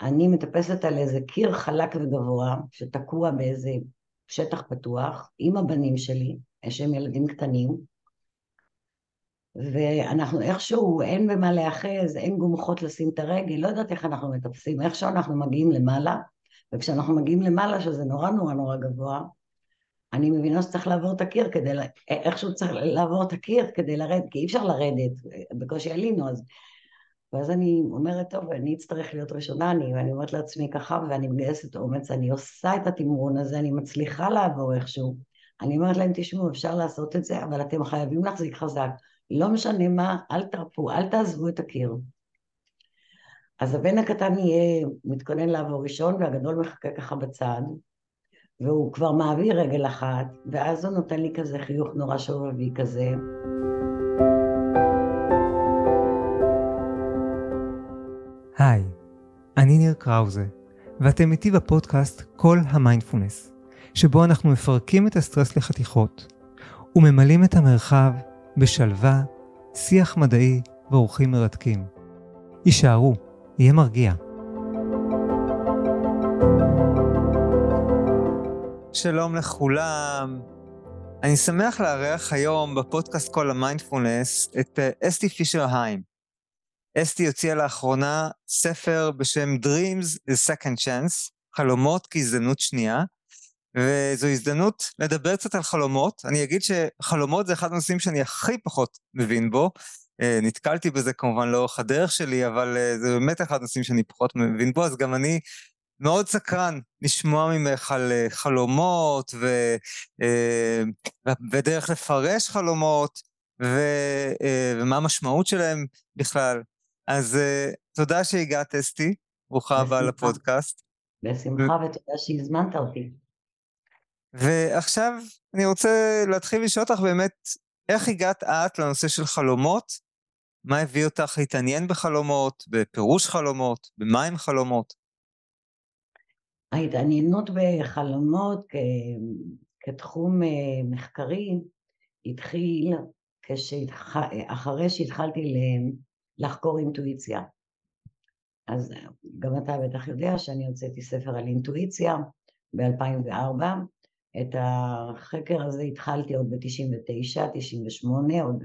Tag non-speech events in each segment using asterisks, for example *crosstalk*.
אני מטפסת על איזה קיר חלק וגבוה שתקוע באיזה שטח פתוח עם הבנים שלי, שהם ילדים קטנים, ואנחנו איכשהו, אין במה להיאחז, אין גומחות לשים את הרגל, לא יודעת איך אנחנו מטפסים, איכשהו אנחנו מגיעים למעלה, וכשאנחנו מגיעים למעלה, שזה נורא נורא נורא גבוה, אני מבינה שצריך לעבור את הקיר כדי, איכשהו צריך לעבור את הקיר כדי לרדת, כי אי אפשר לרדת, בקושי עלינו, אז... ואז אני אומרת, טוב, אני אצטרך להיות ראשונה, אני, ואני אומרת לעצמי ככה, ואני מגייסת אומץ, אני עושה את התמרון הזה, אני מצליחה לעבור איכשהו. אני אומרת להם, תשמעו, אפשר לעשות את זה, אבל אתם חייבים להחזיק חזק. לא משנה מה, אל תרפו, אל תעזבו את הקיר. אז הבן הקטן יהיה מתכונן לעבור ראשון, והגדול מחכה ככה בצד, והוא כבר מעביר רגל אחת, ואז הוא נותן לי כזה חיוך נורא שובבי כזה. אני ניר קראוזה, ואתם איתי בפודקאסט כל המיינדפולנס, שבו אנחנו מפרקים את הסטרס לחתיכות, וממלאים את המרחב בשלווה, שיח מדעי ואורחים מרתקים. הישארו, יהיה מרגיע. שלום לכולם. אני שמח לארח היום בפודקאסט כל המיינדפולנס את אה, אסתי פישר היים. אסתי הוציאה לאחרונה ספר בשם Dreams is Second Chance, חלומות כהזדמנות שנייה, וזו הזדמנות לדבר קצת על חלומות. אני אגיד שחלומות זה אחד הנושאים שאני הכי פחות מבין בו. אה, נתקלתי בזה כמובן לאורך הדרך שלי, אבל אה, זה באמת אחד הנושאים שאני פחות מבין בו, אז גם אני מאוד סקרן לשמוע ממך על אה, חלומות ו, ודרך לפרש חלומות ו, ומה המשמעות שלהם בכלל. אז תודה שהגעת, אסתי. ברוכה הבאה לפודקאסט. בשמחה, ותודה שהזמנת אותי. ועכשיו אני רוצה להתחיל לשאול אותך באמת, איך הגעת את לנושא של חלומות? מה הביא אותך להתעניין בחלומות, בפירוש חלומות, במה הם חלומות? ההתעניינות בחלומות כ... כתחום אה, מחקרי התחיל כשהתח... אחרי שהתחלתי לחקור אינטואיציה. אז גם אתה בטח יודע שאני הוצאתי ספר על אינטואיציה ב-2004, את החקר הזה התחלתי עוד ב-99, 98, עוד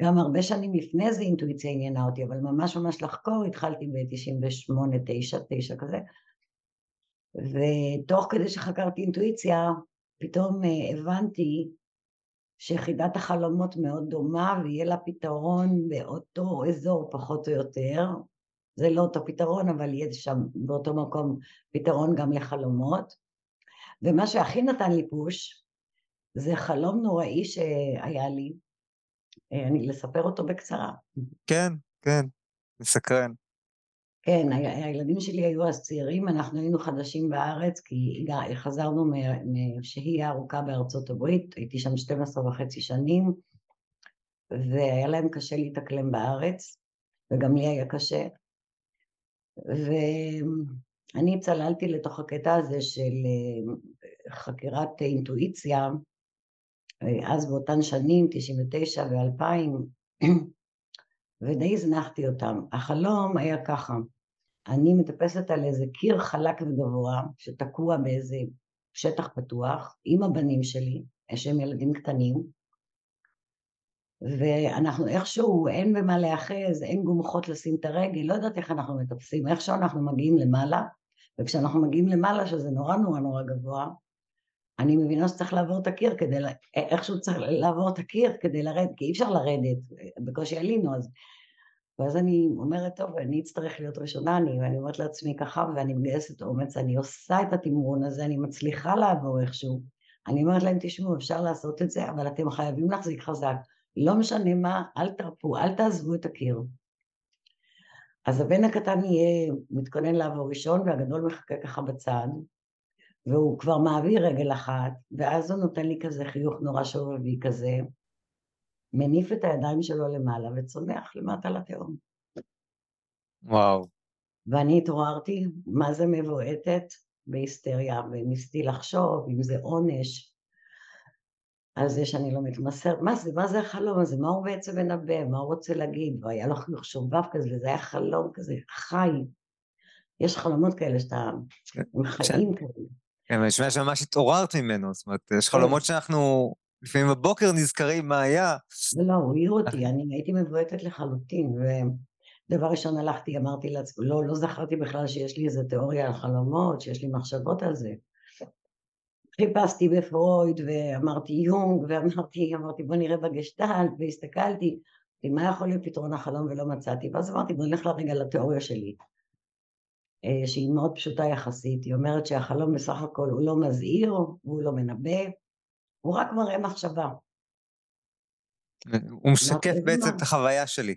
גם הרבה שנים לפני זה אינטואיציה עניינה אותי, אבל ממש ממש לחקור התחלתי ב-98, 9, 9 כזה. ותוך כדי שחקרתי אינטואיציה, פתאום אה, הבנתי שיחידת החלומות מאוד דומה ויהיה לה פתרון באותו אזור פחות או יותר. זה לא אותו פתרון, אבל יהיה שם באותו מקום פתרון גם לחלומות. ומה שהכי נתן לי פוש, זה חלום נוראי שהיה לי, אה, אני לספר אותו בקצרה. כן, כן, מסקרן. כן, הילדים שלי היו אז צעירים, אנחנו היינו חדשים בארץ, כי חזרנו משהייה ארוכה בארצות הברית, הייתי שם 12 וחצי שנים, והיה להם קשה להתאקלם בארץ, וגם לי היה קשה. אני צללתי לתוך הקטע הזה של אה, חקירת אינטואיציה, אה, אז באותן שנים, 99 ו-2000, *clears throat* ודי הזנחתי אותם. החלום היה ככה, אני מטפסת על איזה קיר חלק וגבוה, שתקוע באיזה שטח פתוח, עם הבנים שלי, שהם ילדים קטנים, ואנחנו איכשהו, אין במה להיאחז, אין גומחות לשים את הרגל, לא יודעת איך אנחנו מטפסים, איכשהו אנחנו מגיעים למעלה, וכשאנחנו מגיעים למעלה, שזה נורא נורא נורא גבוה, אני מבינה שצריך לעבור את הקיר כדי, איכשהו צריך לעבור את הקיר כדי לרדת, כי אי אפשר לרדת, בקושי עלינו, אז... ואז אני אומרת, טוב, אני אצטרך להיות ראשונה, אני, ואני אומרת לעצמי ככה, ואני מגייסת אומץ, אני עושה את התמרון הזה, אני מצליחה לעבור איכשהו. אני אומרת להם, תשמעו, אפשר לעשות את זה, אבל אתם חייבים להחזיק חזק. לא משנה מה, אל תרפו, אל תעזבו את הקיר. אז הבן הקטן יהיה מתכונן לעבור ראשון, והגדול מחכה ככה בצד, והוא כבר מעביר רגל אחת, ואז הוא נותן לי כזה חיוך נורא שובבי כזה, מניף את הידיים שלו למעלה וצונח למטה לתהום. וואו. ואני התעוררתי, מה זה מבועטת? בהיסטריה, וניסיתי לחשוב אם זה עונש, על זה שאני לא מתמסרת, מה זה, מה זה החלום הזה, מה הוא בעצם מנבא, מה הוא רוצה להגיד, והיה לו חיוך שובב כזה, וזה היה חלום כזה חי. יש חלומות כאלה שאתה, כן, עם חיים כאלה. כן, אני שומע שממש התעוררת ממנו, זאת אומרת, יש כן. חלומות שאנחנו לפעמים בבוקר נזכרים מה היה. לא, הוא העיר אותי, אני הייתי מבועטת לחלוטין, ודבר ראשון הלכתי, אמרתי לעצמי, לא, לא זכרתי בכלל שיש לי איזה תיאוריה על חלומות, שיש לי מחשבות על זה. חיפשתי בפרויד ואמרתי יונג ואמרתי, אמרתי בוא נראה בגשטלט והסתכלתי, מה יכול להיות פתרון החלום ולא מצאתי, ואז אמרתי בוא נלך לרגע לתיאוריה שלי, אה, שהיא מאוד פשוטה יחסית, היא אומרת שהחלום בסך הכל הוא לא מזהיר והוא לא מנבא, הוא רק מראה מחשבה. הוא משקף בעצם את החוויה שלי.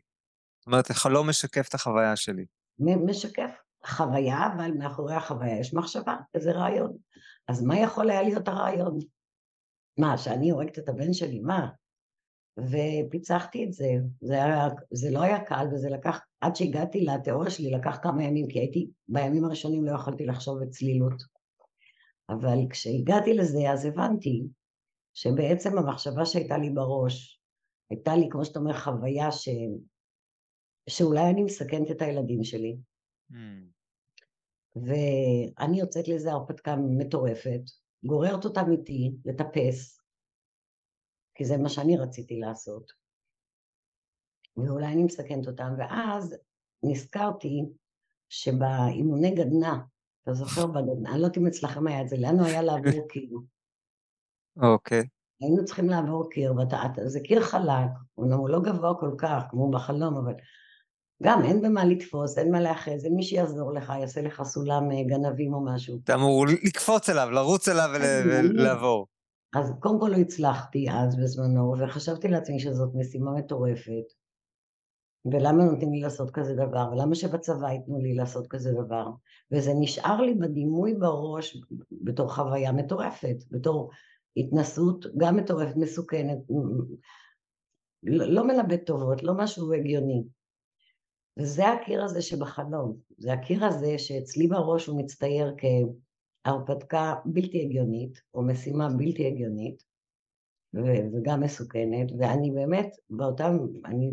זאת אומרת, החלום משקף את החוויה שלי. משקף חוויה, אבל מאחורי החוויה יש מחשבה, איזה רעיון. אז מה יכול היה להיות הרעיון? מה, שאני הורגת את הבן שלי? מה? ופיצחתי את זה. זה, היה, זה לא היה קל, וזה לקח, עד שהגעתי לתיאוריה שלי, לקח כמה ימים, כי הייתי, בימים הראשונים לא יכולתי לחשוב בצלילות. אבל כשהגעתי לזה, אז הבנתי שבעצם המחשבה שהייתה לי בראש, הייתה לי, כמו שאתה אומר, חוויה ש... שאולי אני מסכנת את הילדים שלי. Mm. ואני יוצאת לזה הרפתקה מטורפת, גוררת אותם איתי לטפס, כי זה מה שאני רציתי לעשות. ואולי אני מסכנת אותם, ואז נזכרתי שבאימוני גדנ"ע, אתה זוכר בגדנ"ע, אני לא יודעת אם אצלכם היה את זה, לנו היה *laughs* לעבור קיר. אוקיי. Okay. היינו צריכים לעבור קיר, ואתה, זה קיר חלק, אומנם הוא לא גבוה כל כך, כמו בחלום, אבל גם אין במה לתפוס, אין מה להאחז, אין מי שיעזור לך, יעשה לך סולם אה, גנבים או משהו. אתה אמור לקפוץ אליו, לרוץ אליו ולעבור. אז קודם כל לא הצלחתי אז בזמנו, וחשבתי לעצמי שזאת משימה מטורפת. ולמה נותנים לי לעשות כזה דבר, ולמה שבצבא ייתנו לי לעשות כזה דבר. וזה נשאר לי בדימוי בראש בתור חוויה מטורפת, בתור התנסות גם מטורפת, מסוכנת, לא, מלמד טובות, לא משהו הגיוני. וזה הקיר הזה שבחלום, זה הקיר הזה שאצלי בראש הוא מצטייר כהרפתקה בלתי הגיונית, או משימה בלתי הגיונית, וגם מסוכנת, ואני באמת, באותם, אני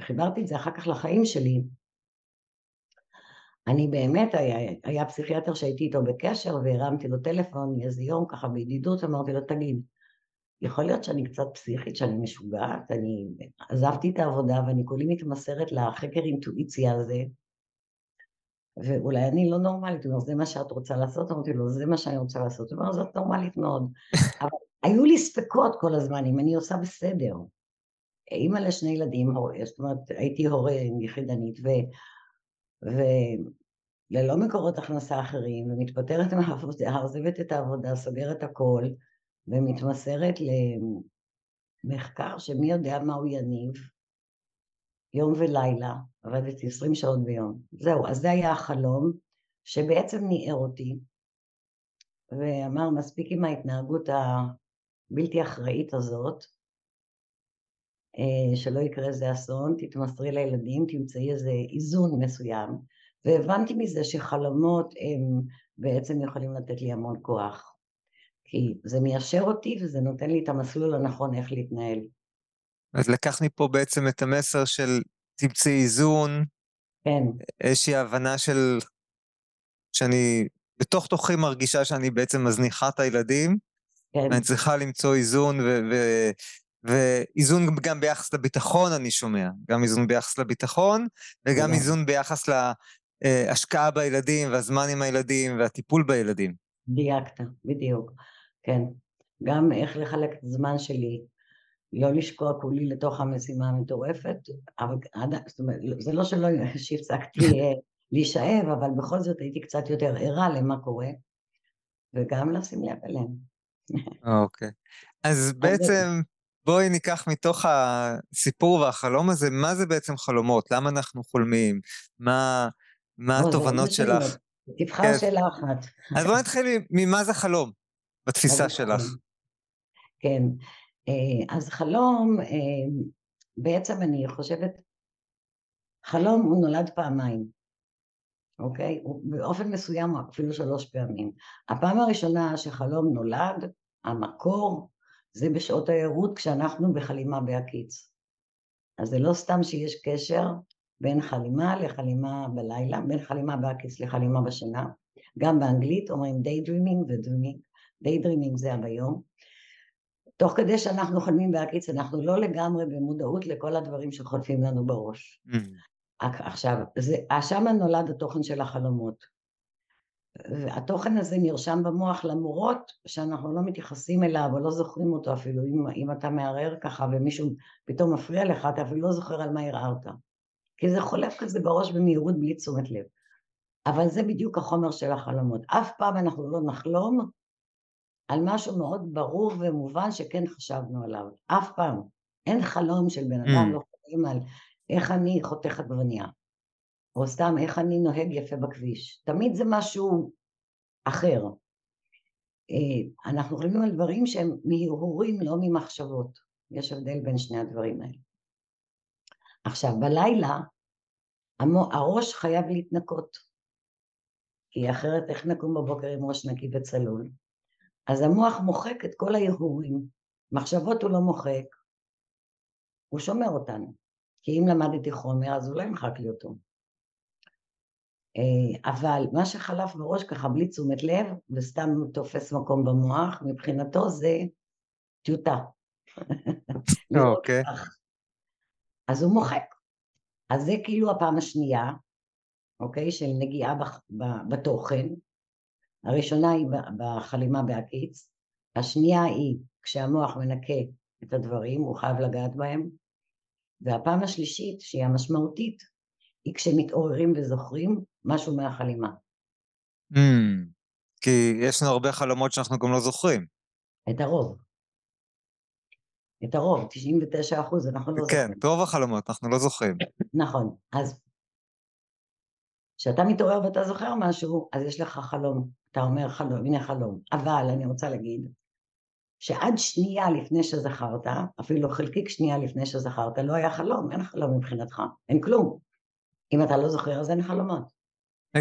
חיברתי את זה אחר כך לחיים שלי, אני באמת, היה, היה פסיכיאטר שהייתי איתו בקשר והרמתי לו טלפון איזה יום ככה בידידות, אמרתי לו תגיד, יכול להיות שאני קצת פסיכית, שאני משוגעת, אני עזבתי את העבודה ואני כולי מתמסרת לחקר אינטואיציה הזה, ואולי אני לא נורמלית, הוא אומר, זה מה שאת רוצה לעשות? אמרתי לו, זה מה שאני רוצה לעשות. הוא אומר, זאת נורמלית מאוד. *laughs* אבל היו לי ספקות כל הזמן, אם אני עושה בסדר. אימא לשני ילדים, זאת אומרת, הייתי הורה יחידנית, ו... וללא מקורות הכנסה אחרים, ומתפטרת מהעבודה, עוזבת את העבודה, סוגרת הכל, ומתמסרת למחקר שמי יודע מה הוא יניב, יום ולילה, עבדתי עשרים שעות ביום. זהו, אז זה היה החלום, שבעצם ניער אותי, ואמר מספיק עם ההתנהגות הבלתי אחראית הזאת, שלא יקרה איזה אסון, תתמסרי לילדים, תמצאי איזה איזון מסוים, והבנתי מזה שחלומות הם בעצם יכולים לתת לי המון כוח. כי זה מיישר אותי וזה נותן לי את המסלול הנכון איך להתנהל. אז לקח מפה בעצם את המסר של תמצאי איזון, כן. איזושהי הבנה של... שאני בתוך תוכי מרגישה שאני בעצם מזניחה את הילדים, כן. ואני צריכה למצוא איזון, ו... ו... ואיזון גם ביחס לביטחון, אני שומע. גם איזון ביחס לביטחון, וגם איזון ביחס להשקעה בילדים, והזמן עם הילדים, והטיפול בילדים. דייקת, בדיוק. כן, גם איך לחלק את הזמן שלי, לא לשקוע כולי לתוך המשימה המטורפת, אבל זאת אומרת, זה לא שלא שהפסקתי אה, להישאב, אבל בכל זאת הייתי קצת יותר ערה למה קורה, וגם לשים לב אליהם. אוקיי. אז בעצם בואי ניקח מתוך הסיפור והחלום הזה, מה זה בעצם חלומות? למה אנחנו חולמים? מה, מה התובנות שלך? תבחר כן. שאלה אחת. אז בואי נתחיל ממה זה חלום. בתפיסה שלך. כן, אה, אז חלום, אה, בעצם אני חושבת, חלום הוא נולד פעמיים, אוקיי? באופן מסוים אפילו שלוש פעמים. הפעם הראשונה שחלום נולד, המקור, זה בשעות הערות כשאנחנו בחלימה בהקיץ. אז זה לא סתם שיש קשר, בין חלימה לחלימה בלילה, בין חלימה בהקיץ לחלימה בשינה. גם באנגלית אומרים Daydreaming ו-Dreaming. Daydreaming זה הביום. תוך כדי שאנחנו חולמים בהקיץ, אנחנו לא לגמרי במודעות לכל הדברים שחוטפים לנו בראש. Mm. עכשיו, שמה נולד התוכן של החלומות. והתוכן הזה נרשם במוח למרות שאנחנו לא מתייחסים אליו או לא זוכרים אותו אפילו, אם, אם אתה מערער ככה ומישהו פתאום מפריע לך, אתה אפילו לא זוכר על מה ערערת. כי זה חולף כזה בראש במהירות בלי תשומת לב. אבל זה בדיוק החומר של החלומות. אף פעם אנחנו לא נחלום על משהו מאוד ברור ומובן שכן חשבנו עליו. אף פעם. אין חלום של בן אדם, mm. לא חושבים על איך אני חותך עגבנייה, או סתם איך אני נוהג יפה בכביש. תמיד זה משהו אחר. אה, אנחנו חושבים על דברים שהם מהרהורים, לא ממחשבות. יש הבדל בין שני הדברים האלה. עכשיו, בלילה הראש חייב להתנקות, כי אחרת איך נקום בבוקר עם ראש נקי וצלול? אז המוח מוחק את כל ההרהורים, מחשבות הוא לא מוחק, הוא שומר אותנו, כי אם למדתי חומר אז הוא לא ימחק לי אותו. אה, אבל מה שחלף בראש ככה בלי תשומת לב וסתם תופס מקום במוח, מבחינתו זה טיוטה. *laughs* אוקיי. אז הוא מוחק. אז זה כאילו הפעם השנייה, אוקיי, של נגיעה בתוכן. הראשונה היא בחלימה בהקיץ, השנייה היא כשהמוח מנקה את הדברים, הוא חייב לגעת בהם, והפעם השלישית, שהיא המשמעותית, היא כשמתעוררים וזוכרים משהו מהחלימה. Mm, כי יש לנו הרבה חלומות שאנחנו גם לא זוכרים. את הרוב. את הרוב, 99 אחוז, אנחנו לא כן, זוכרים. כן, את רוב החלומות אנחנו לא זוכרים. נכון, אז כשאתה מתעורר ואתה זוכר משהו, אז יש לך חלום. אתה אומר חלום, הנה חלום. אבל אני רוצה להגיד, שעד שנייה לפני שזכרת, אפילו חלקיק שנייה לפני שזכרת, לא היה חלום, אין חלום מבחינתך, אין כלום. אם אתה לא זוכר, אז אין חלומות.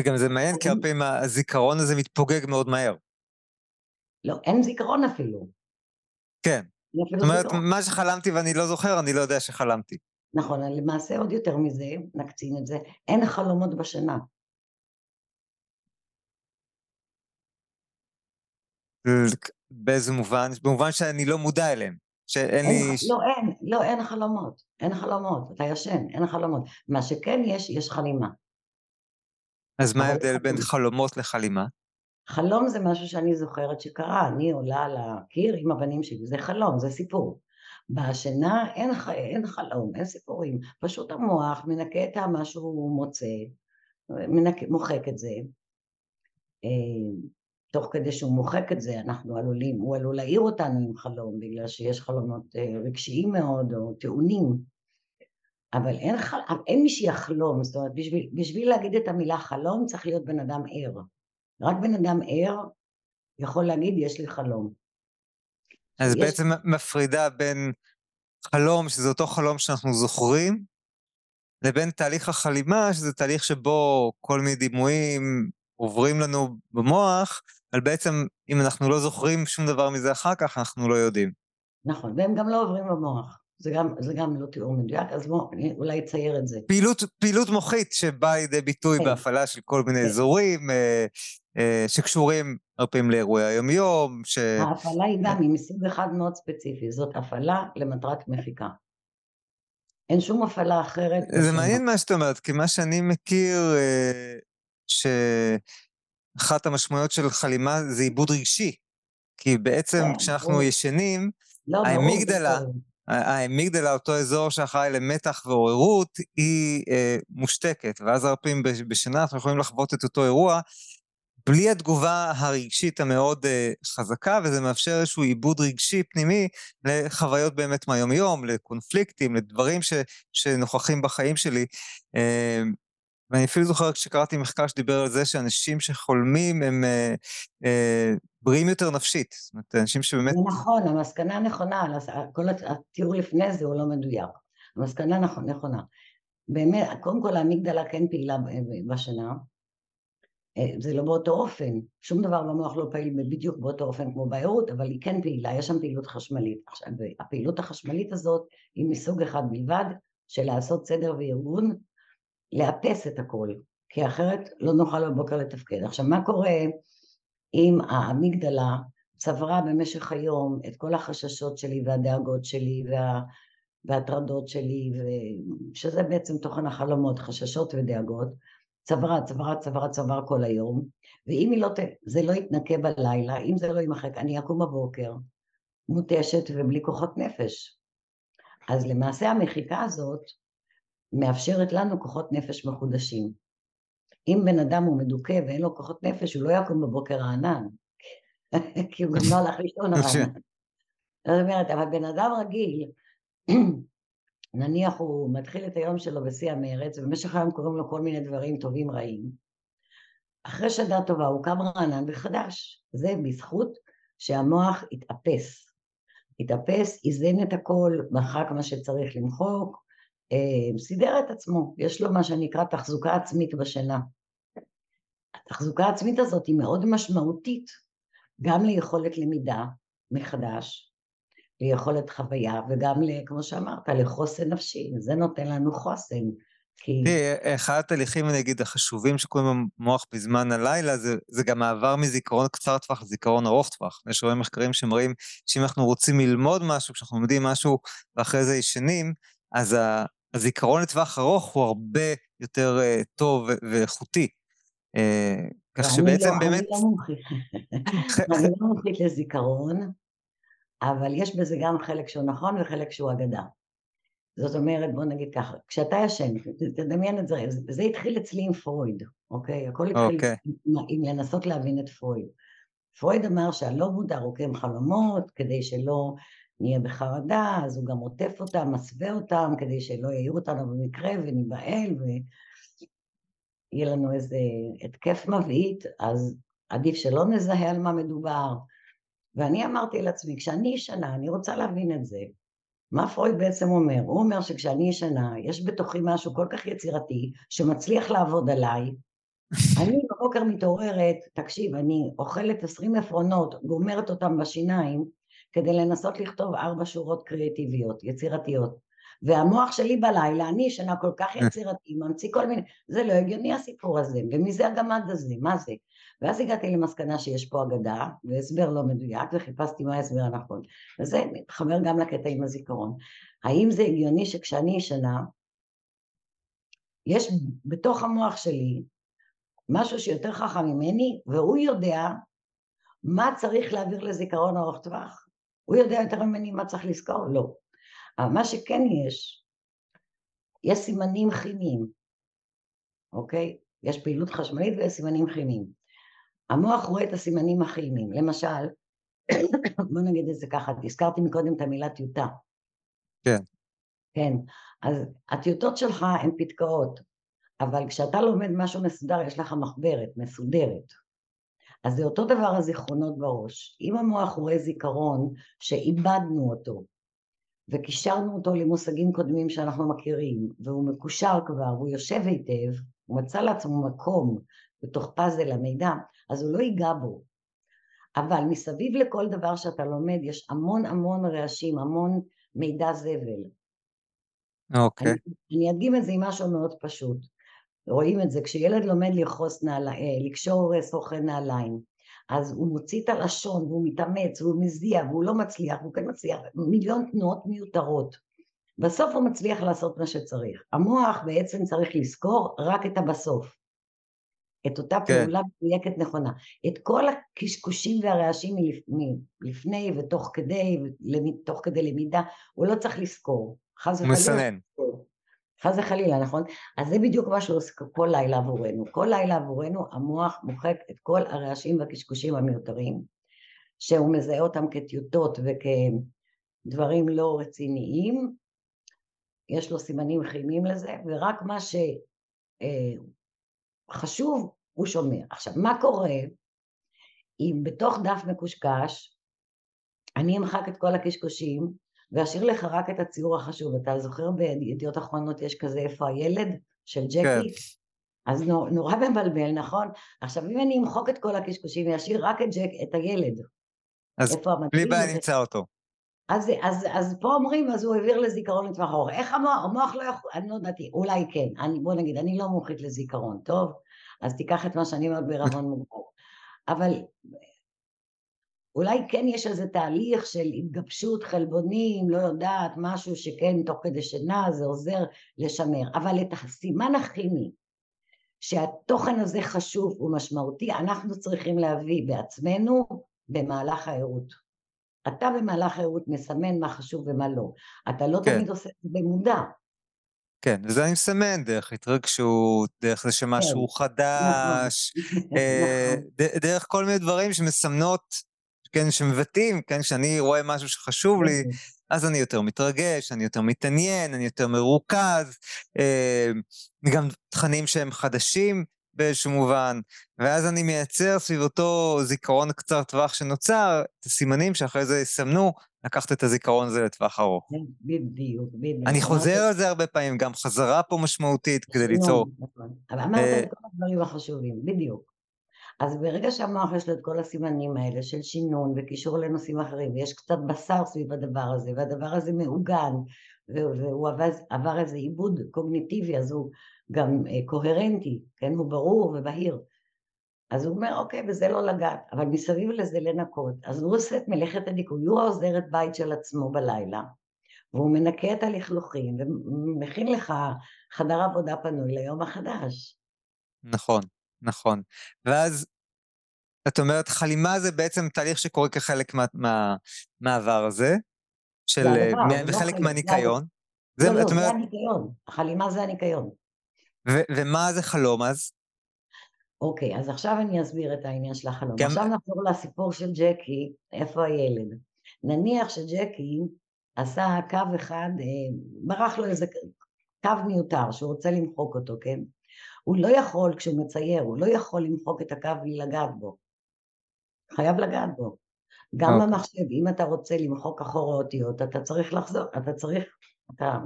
גם זה מעניין, כי הרבה פעמים הזיכרון הזה מתפוגג מאוד מהר. לא, אין זיכרון אפילו. כן. זאת אומרת, מה שחלמתי ואני לא זוכר, אני לא יודע שחלמתי. נכון, למעשה עוד יותר מזה, נקצין את זה, אין חלומות בשינה. באיזה מובן? במובן שאני לא מודע אליהם. שאין אין, לי... לא, אין, לא, אין חלומות. אין חלומות. אתה ישן, אין חלומות. מה שכן יש, יש חלימה. אז מה ההבדל בין חלומות לחלימה? חלום זה משהו שאני זוכרת שקרה, אני עולה על הקיר עם הבנים שלי, זה חלום, זה סיפור. בשינה אין, אין חלום, אין סיפורים, פשוט המוח מנקה את מה שהוא מוצא, מנקה, מוחק את זה. תוך כדי שהוא מוחק את זה, אנחנו עלולים, הוא עלול להעיר אותנו עם חלום, בגלל שיש חלומות אה, רגשיים מאוד או טעונים, אבל אין, חל... אין מי שיחלום, זאת אומרת, בשביל, בשביל להגיד את המילה חלום צריך להיות בן אדם ער. רק בן אדם ער יכול להגיד, יש לי חלום. אז יש... בעצם מפרידה בין חלום, שזה אותו חלום שאנחנו זוכרים, לבין תהליך החלימה, שזה תהליך שבו כל מיני דימויים עוברים לנו במוח, אבל בעצם אם אנחנו לא זוכרים שום דבר מזה אחר כך, אנחנו לא יודעים. נכון, והם גם לא עוברים במוח. זה גם, זה גם לא תיאור מדויק, אז בואו, אני אולי אצייר את זה. פעילות, פעילות מוחית שבאה לידי ביטוי כן. בהפעלה של כל מיני כן. אזורים אה, אה, שקשורים הרבה פעמים לאירועי היומיום. ש... ההפעלה היא גם, היא מסוג אחד מאוד ספציפי, זאת הפעלה למטרת מחיקה. אין שום הפעלה אחרת. זה מעניין מה שאת אומרת, כי מה שאני מכיר, אה, שאחת המשמעויות של חלימה זה עיבוד רגשי. כי בעצם כן, כשאנחנו ישנים, לא, האמיגדלה, האמיגדלה, אותו אזור שאחראי למתח ועוררות, היא אה, מושתקת, ואז הרבה פעמים בשינה אנחנו יכולים לחוות את אותו אירוע בלי התגובה הרגשית המאוד אה, חזקה, וזה מאפשר איזשהו עיבוד רגשי פנימי לחוויות באמת מהיום-יום, לקונפליקטים, לדברים ש, שנוכחים בחיים שלי. אה, ואני אפילו זוכר כשקראתי מחקר שדיבר על זה שאנשים שחולמים הם אה, אה, בריאים יותר נפשית. זאת אומרת, אנשים שבאמת... נכון, המסקנה נכונה, כל התיאור לפני זה הוא לא מדויק. המסקנה נכונה. נכונה. באמת, קודם כל האמיגדלה כן פעילה בשינה, אה, זה לא באותו אופן, שום דבר במוח לא פעיל בדיוק באותו אופן כמו בעירות, אבל היא כן פעילה, יש שם פעילות חשמלית. עכשיו, הפעילות החשמלית הזאת היא מסוג אחד בלבד, של לעשות סדר וארגון לאפס את הכל, כי אחרת לא נוכל בבוקר לתפקד. עכשיו, מה קורה אם האמיגדלה צברה במשך היום את כל החששות שלי והדאגות שלי וה... והטרדות שלי, שזה בעצם תוכן החלומות, חששות ודאגות, צברה, צברה, צברה, צברה כל היום, ואם לא, זה לא יתנקה בלילה, אם זה לא יימחק, אני אקום בבוקר מותשת ובלי כוחות נפש. אז למעשה המחיקה הזאת מאפשרת לנו כוחות נפש מחודשים. אם בן אדם הוא מדוכא ואין לו כוחות נפש, הוא לא יקום בבוקר רענן, *laughs* כי הוא גם לא הלך לישון *laughs* רענן. זאת אומרת, אבל בן אדם רגיל, *clears throat* נניח הוא מתחיל את היום שלו בשיא המרץ, ובמשך היום קוראים לו כל מיני דברים טובים רעים, אחרי שנה טובה הוא קם רענן וחדש. זה בזכות שהמוח התאפס. התאפס, איזן את הכל, מחק מה שצריך למחוק, סידר את עצמו, יש לו מה שנקרא תחזוקה עצמית בשינה. התחזוקה העצמית הזאת היא מאוד משמעותית גם ליכולת למידה מחדש, ליכולת חוויה וגם, כמו שאמרת, לחוסן נפשי, זה נותן לנו חוסן. כי... אחד התהליכים, נגיד, החשובים שקורים במוח בזמן הלילה, זה, זה גם מעבר מזיכרון קצר טווח לזיכרון ארוך טווח. יש רואים מחקרים שמראים שאם אנחנו רוצים ללמוד משהו, כשאנחנו לומדים משהו ואחרי זה ישנים, אז הזיכרון לטווח ארוך הוא הרבה יותר uh, טוב ואיכותי. Uh, כך שבעצם לא, באמת... אני לא מומחית. *laughs* אני לא מומחית לזיכרון, אבל יש בזה גם חלק שהוא נכון וחלק שהוא אגדה. זאת אומרת, בוא נגיד ככה, כשאתה ישן, תדמיין את זה, זה התחיל אצלי עם פרויד, אוקיי? הכל התחיל okay. אוקיי. עם, עם לנסות להבין את פרויד. פרויד אמר שהלא מודע רוקם חלומות כדי שלא נהיה בחרדה, אז הוא גם עוטף אותם, מסווה אותם, כדי שלא יעירו אותנו במקרה וניבהל ויהיה לנו איזה התקף מבעית, אז עדיף שלא נזהה על מה מדובר. ואני אמרתי לעצמי, כשאני ישנה, אני רוצה להבין את זה. מה פרויד בעצם אומר? הוא אומר שכשאני ישנה, יש בתוכי משהו כל כך יצירתי, שמצליח לעבוד עליי. *laughs* אני בבוקר מתעוררת, תקשיב, אני אוכלת עשרים עפרונות, גומרת אותם בשיניים, כדי לנסות לכתוב ארבע שורות קריאטיביות, יצירתיות. והמוח שלי בלילה, אני ישנה כל כך יצירתי, ממציא כל מיני, זה לא הגיוני הסיפור הזה, ומי זה הגמד הזה, מה זה? ואז הגעתי למסקנה שיש פה אגדה, והסבר לא מדויק, וחיפשתי מה ההסבר הנכון. וזה מתחבר גם לקטע עם הזיכרון. האם זה הגיוני שכשאני ישנה, יש בתוך המוח שלי משהו שיותר חכם ממני, והוא יודע מה צריך להעביר לזיכרון ארוך טווח? הוא יודע יותר ממני מה צריך לזכור? לא. אבל מה שכן יש, יש סימנים כימיים, אוקיי? יש פעילות חשמלית ויש סימנים כימיים. המוח רואה את הסימנים הכימיים, למשל, *coughs* בוא נגיד את זה ככה, הזכרתי מקודם את המילה טיוטה. כן. כן, אז הטיוטות שלך הן פתקאות, אבל כשאתה לומד משהו מסודר, יש לך מחברת מסודרת. אז זה אותו דבר הזיכרונות בראש. אם המוח רואה זיכרון שאיבדנו אותו, וקישרנו אותו למושגים קודמים שאנחנו מכירים, והוא מקושר כבר, והוא יושב היטב, הוא מצא לעצמו מקום בתוך פאזל המידע, אז הוא לא ייגע בו. אבל מסביב לכל דבר שאתה לומד יש המון המון רעשים, המון מידע זבל. אוקיי. Okay. אני, אני אדגים את זה עם משהו מאוד פשוט. רואים את זה, כשילד לומד לכרוס נעליים, אה, לקשור סוכן נעליים, אז הוא מוציא את הלשון והוא מתאמץ והוא מזיע והוא לא מצליח, והוא כן מצליח, מיליון תנועות מיותרות. בסוף הוא מצליח לעשות מה שצריך. המוח בעצם צריך לזכור רק את הבסוף. את אותה כן. פעולה מדויקת נכונה. את כל הקשקושים והרעשים מלפני ותוך כדי, תוך כדי למידה, הוא לא צריך לזכור. חס וחלילה. מסנן. חס וחלילה, נכון? אז זה בדיוק מה שהוא עושה כל לילה עבורנו. כל לילה עבורנו המוח מוחק את כל הרעשים והקשקושים המיותרים, שהוא מזהה אותם כטיוטות וכדברים לא רציניים, יש לו סימנים כימיים לזה, ורק מה שחשוב הוא שומע. עכשיו, מה קורה אם בתוך דף מקושקש אני אמחק את כל הקשקושים ואשאיר לך רק את הציור החשוב. אתה זוכר בידיעות אחרונות יש כזה איפה הילד של ג'קי? כן. אז נור, נורא מבלבל, נכון? עכשיו אם אני אמחוק את כל הקשקושים ואשאיר רק את, ג'ק, את הילד, אז בלי בעיה נמצא אותו. אז, אז, אז פה אומרים, אז הוא העביר לזיכרון לטווח ארוך. איך המוח, המוח לא יכול, אני לא יודעת, אולי כן, אני, בוא נגיד, אני לא מומחית לזיכרון, טוב? אז תיקח את מה שאני אומרת בערבון מוגבל. אבל אולי כן יש איזה תהליך של התגבשות חלבונים, לא יודעת, משהו שכן תוך כדי שינה זה עוזר לשמר, אבל את הסימן הכימי שהתוכן הזה חשוב ומשמעותי, אנחנו צריכים להביא בעצמנו במהלך הערות. אתה במהלך הערות מסמן מה חשוב ומה לא. אתה לא כן. תמיד עושה את זה במודע. כן, וזה אני מסמן דרך התרגשות, דרך זה שמשהו כן. חדש, נכון. אה, *laughs* נכון. דרך כל מיני דברים שמסמנות כן, שמבטאים, כן, כשאני רואה משהו שחשוב לי, אוקיי. אז אני יותר מתרגש, אני יותר מתעניין, אני יותר מרוכז, אה, גם תכנים שהם חדשים באיזשהו מובן, ואז אני מייצר סביב אותו זיכרון קצר טווח שנוצר, את הסימנים שאחרי זה יסמנו לקחת את הזיכרון הזה לטווח ארוך. כן, בדיוק, בדיוק. אני חוזר על זה הרבה פעמים, גם חזרה פה משמעותית כדי ליצור. נכון, אבל אמרת אה, את כל הדברים החשובים, בדיוק. אז ברגע שהמוח יש לו את כל הסימנים האלה של שינון וקישור לנושאים אחרים ויש קצת בשר סביב הדבר הזה והדבר הזה מעוגן והוא עבר, עבר איזה עיבוד קוגניטיבי אז הוא גם אה, קוהרנטי, כן, הוא ברור ובהיר. אז הוא אומר אוקיי וזה לא לגעת. אבל מסביב לזה לנקות אז הוא עושה את מלאכת הדיכוי, הוא העוזרת בית של עצמו בלילה והוא מנקה את הלכלוכים ומכין לך חדר עבודה פנוי ליום החדש. נכון נכון. ואז את אומרת, חלימה זה בעצם תהליך שקורה כחלק מה, מה, הזה, של, מה, לא וחלק מהניקיון. זה, לא, לא, אומרת... זה הניקיון, החלימה זה הניקיון. ו- ומה זה חלום אז? אוקיי, אז עכשיו אני אסביר את העניין של החלום. גם... עכשיו נחזור לסיפור של ג'קי, איפה הילד. נניח שג'קי עשה קו אחד, אה, ברח לו איזה קו מיותר שהוא רוצה למחוק אותו, כן? הוא לא יכול, כשהוא מצייר, הוא לא יכול למחוק את הקו בלי לגעת בו. חייב לגעת בו. גם okay. אוקיי. במחשב, אם אתה רוצה למחוק אחורה אותיות, אתה צריך לחזור, אתה צריך, אתה,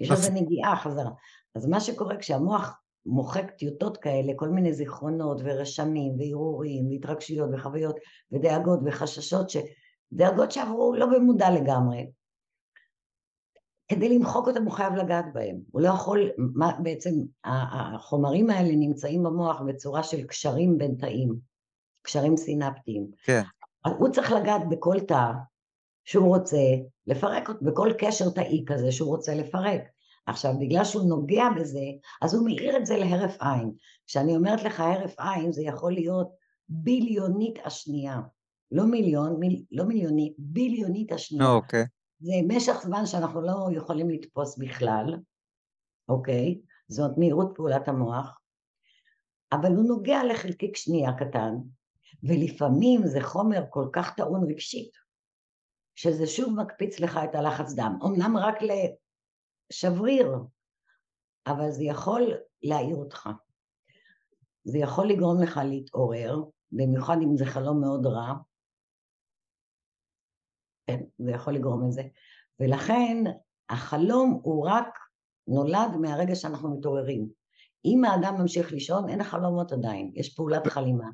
יש לזה נגיעה חזרה. אז מה שקורה כשהמוח מוחק טיוטות כאלה, כל מיני זיכרונות ורשמים והרהורים והתרגשויות וחוויות ודאגות וחששות, ש... דאגות שעברו לא במודע לגמרי, כדי למחוק אותם הוא חייב לגעת בהם, הוא לא יכול, מה, בעצם החומרים האלה נמצאים במוח בצורה של קשרים בין תאים, קשרים סינפטיים. כן. הוא צריך לגעת בכל תא שהוא רוצה לפרק, בכל קשר תאי כזה שהוא רוצה לפרק. עכשיו, בגלל שהוא נוגע בזה, אז הוא מאיר את זה להרף עין. כשאני אומרת לך הרף עין, זה יכול להיות ביליונית השנייה. לא מיליון, מיל, לא מיליונית, ביליונית השנייה. אוקיי. Okay. זה משך זמן שאנחנו לא יכולים לתפוס בכלל, אוקיי? זאת מהירות פעולת המוח, אבל הוא נוגע לחלקיק שנייה קטן, ולפעמים זה חומר כל כך טעון רגשית, שזה שוב מקפיץ לך את הלחץ דם. אמנם רק לשבריר, אבל זה יכול להעיר אותך. זה יכול לגרום לך להתעורר, במיוחד אם זה חלום מאוד רע, כן, זה יכול לגרום לזה. ולכן החלום הוא רק נולד מהרגע שאנחנו מתעוררים. אם האדם ממשיך לישון, אין חלומות עדיין, יש פעולת חלימה.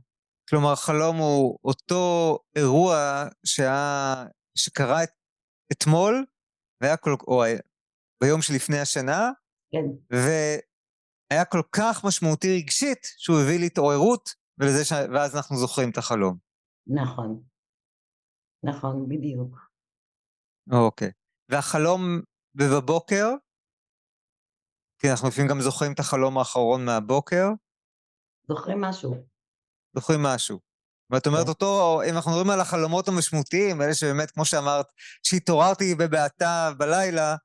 כלומר, חלום הוא אותו אירוע שהיה, שקרה את, אתמול, והיה כל, או ביום שלפני השנה, כן. והיה כל כך משמעותי רגשית, שהוא הביא להתעוררות, ולזה ש... ואז אנחנו זוכרים את החלום. נכון. נכון, בדיוק. אוקיי. והחלום בבוקר? כי אנחנו לפעמים גם זוכרים את החלום האחרון מהבוקר. זוכרים משהו. זוכרים משהו. ואת אומרת כן. אותו, אם אנחנו מדברים על החלומות המשמעותיים, אלה שבאמת, כמו שאמרת, שהתעוררתי בבעתה בלילה,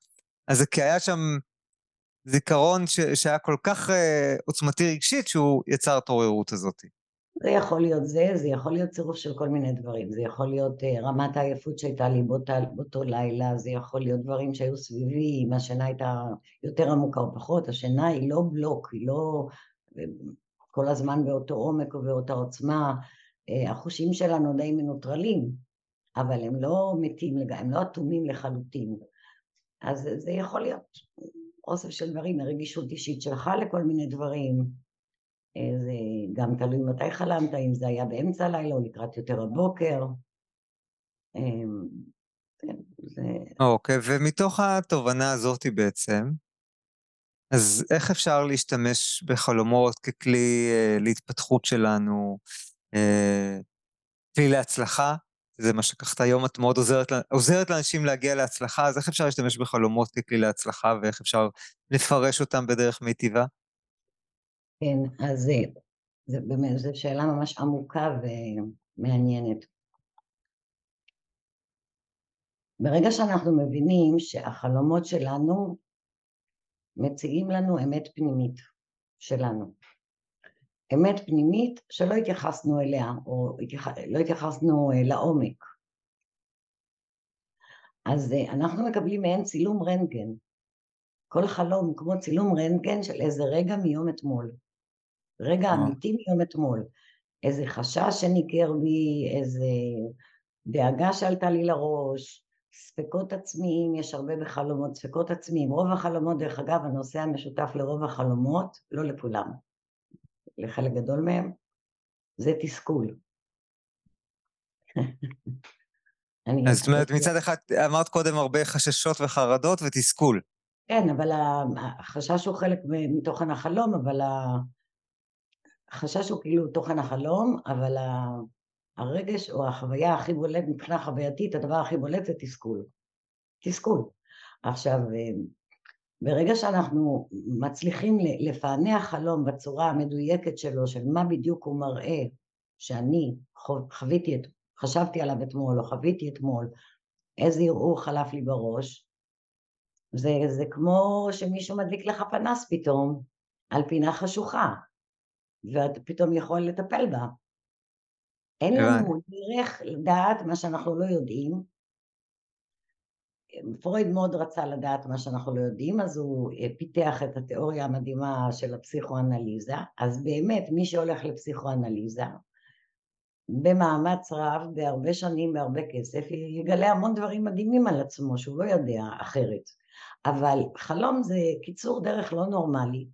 אז זה כי היה שם זיכרון ש, שהיה כל כך uh, עוצמתי רגשית, שהוא יצר את העוררות הזאת. זה יכול להיות זה, זה יכול להיות צירוף של כל מיני דברים, זה יכול להיות uh, רמת העייפות שהייתה לי באותו, באותו לילה, זה יכול להיות דברים שהיו סביבי, אם השינה הייתה יותר עמוקה או פחות, השינה היא לא בלוק, היא לא אה, כל הזמן באותו עומק ובאותה עוצמה, uh, החושים שלנו די מנוטרלים, אבל הם לא מתים, הם לא אטומים לחלוטין, אז זה יכול להיות אוסף של דברים, הרגישות אישית שלך לכל מיני דברים, זה גם תלוי מתי חלמת, אם זה היה באמצע הלילה או לקראת יותר הבוקר. אמ, כן, זה... אוקיי, ומתוך התובנה הזאת בעצם, אז איך אפשר להשתמש בחלומות ככלי אה, להתפתחות שלנו, אה, כלי להצלחה? זה מה שככה היום את מאוד עוזרת, עוזרת לאנשים להגיע להצלחה, אז איך אפשר להשתמש בחלומות ככלי להצלחה, ואיך אפשר לפרש אותם בדרך מיטיבה? כן, אז זה, באמת, זו שאלה ממש עמוקה ומעניינת. ברגע שאנחנו מבינים שהחלומות שלנו מציגים לנו אמת פנימית שלנו. אמת פנימית שלא התייחסנו אליה, או. לא התייחסנו אה, לעומק. אז אה, אנחנו מקבלים מעין צילום רנטגן. כל חלום כמו צילום רנטגן של איזה רגע מיום אתמול. רגע אמיתי מיום אתמול. איזה חשש שניכר בי, איזה דאגה שעלתה לי לראש, ספקות עצמיים, יש הרבה בחלומות ספקות עצמיים. רוב החלומות, דרך אגב, הנושא המשותף לרוב החלומות, לא לכולם, לחלק גדול מהם, זה תסכול. *laughs* אז זאת אומרת, מצד אחד אמרת קודם הרבה חששות וחרדות ותסכול. כן, אבל החשש הוא חלק מתוכן החלום, אבל החשש הוא כאילו תוכן החלום, אבל הרגש או החוויה הכי בולט מבחינה חווייתית, הדבר הכי בולט זה תסכול. תסכול. עכשיו, אה, ברגע שאנחנו מצליחים לפענח חלום בצורה המדויקת שלו, של מה בדיוק הוא מראה שאני חוויתי, את, חשבתי עליו אתמול או חוויתי אתמול, איזה ערעור חלף לי בראש, זה, זה כמו שמישהו מדליק לך פנס פתאום על פינה חשוכה, ואתה פתאום יכול לטפל בה. אין לנו דרך לדעת מה שאנחנו לא יודעים. פרויד מאוד רצה לדעת מה שאנחנו לא יודעים, אז הוא אה, פיתח את התיאוריה המדהימה של הפסיכואנליזה. אז באמת, מי שהולך לפסיכואנליזה, במאמץ רב, בהרבה שנים, בהרבה כסף, יגלה המון דברים מדהימים על עצמו שהוא לא יודע אחרת. אבל חלום זה קיצור דרך לא נורמלי,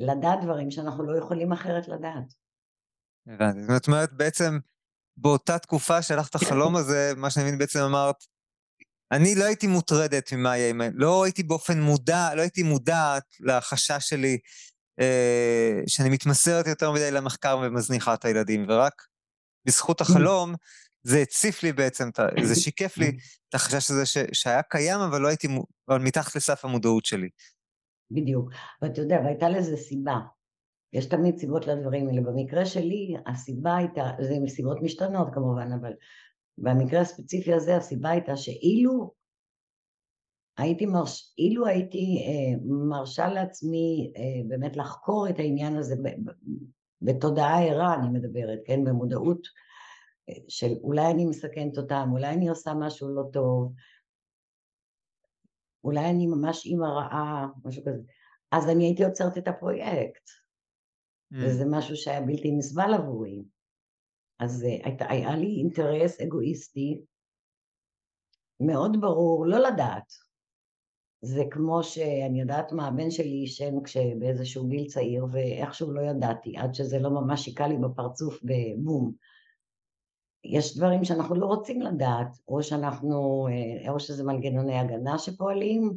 לדעת דברים שאנחנו לא יכולים אחרת לדעת. הבנתי. זאת אומרת, בעצם באותה תקופה את החלום הזה, מה שאני מבין בעצם אמרת, אני לא הייתי מוטרדת ממה יהיה, לא הייתי באופן מודע, לא הייתי מודעת לחשש שלי אה, שאני מתמסרת יותר מדי למחקר ומזניחה את הילדים, ורק בזכות החלום, זה הציף לי בעצם, זה שיקף לי את החשש הזה ש, שהיה קיים, אבל לא הייתי, אבל מתחת לסף המודעות שלי. בדיוק. ואתה יודע, והייתה לזה סיבה. יש תמיד סיבות לדברים האלה. במקרה שלי, הסיבה הייתה, זה מסיבות משתנות כמובן, אבל במקרה הספציפי הזה הסיבה הייתה שאילו הייתי מרש... אילו הייתי אה, מרשה לעצמי אה, באמת לחקור את העניין הזה ב, בתודעה ערה, אני מדברת, כן, במודעות אה, של אולי אני מסכנת אותם, אולי אני עושה משהו לא טוב, אולי אני ממש אימא רעה, משהו כזה, אז אני הייתי עוצרת את הפרויקט. Mm. וזה משהו שהיה בלתי נסבל עבורי. אז אה, היית, היה לי אינטרס אגואיסטי מאוד ברור לא לדעת. זה כמו שאני יודעת מה, הבן שלי עישן באיזשהו גיל צעיר ואיכשהו לא ידעתי, עד שזה לא ממש היכה לי בפרצוף בבום. יש דברים שאנחנו לא רוצים לדעת, או שאנחנו, אה, או שזה מנגנוני הגנה שפועלים,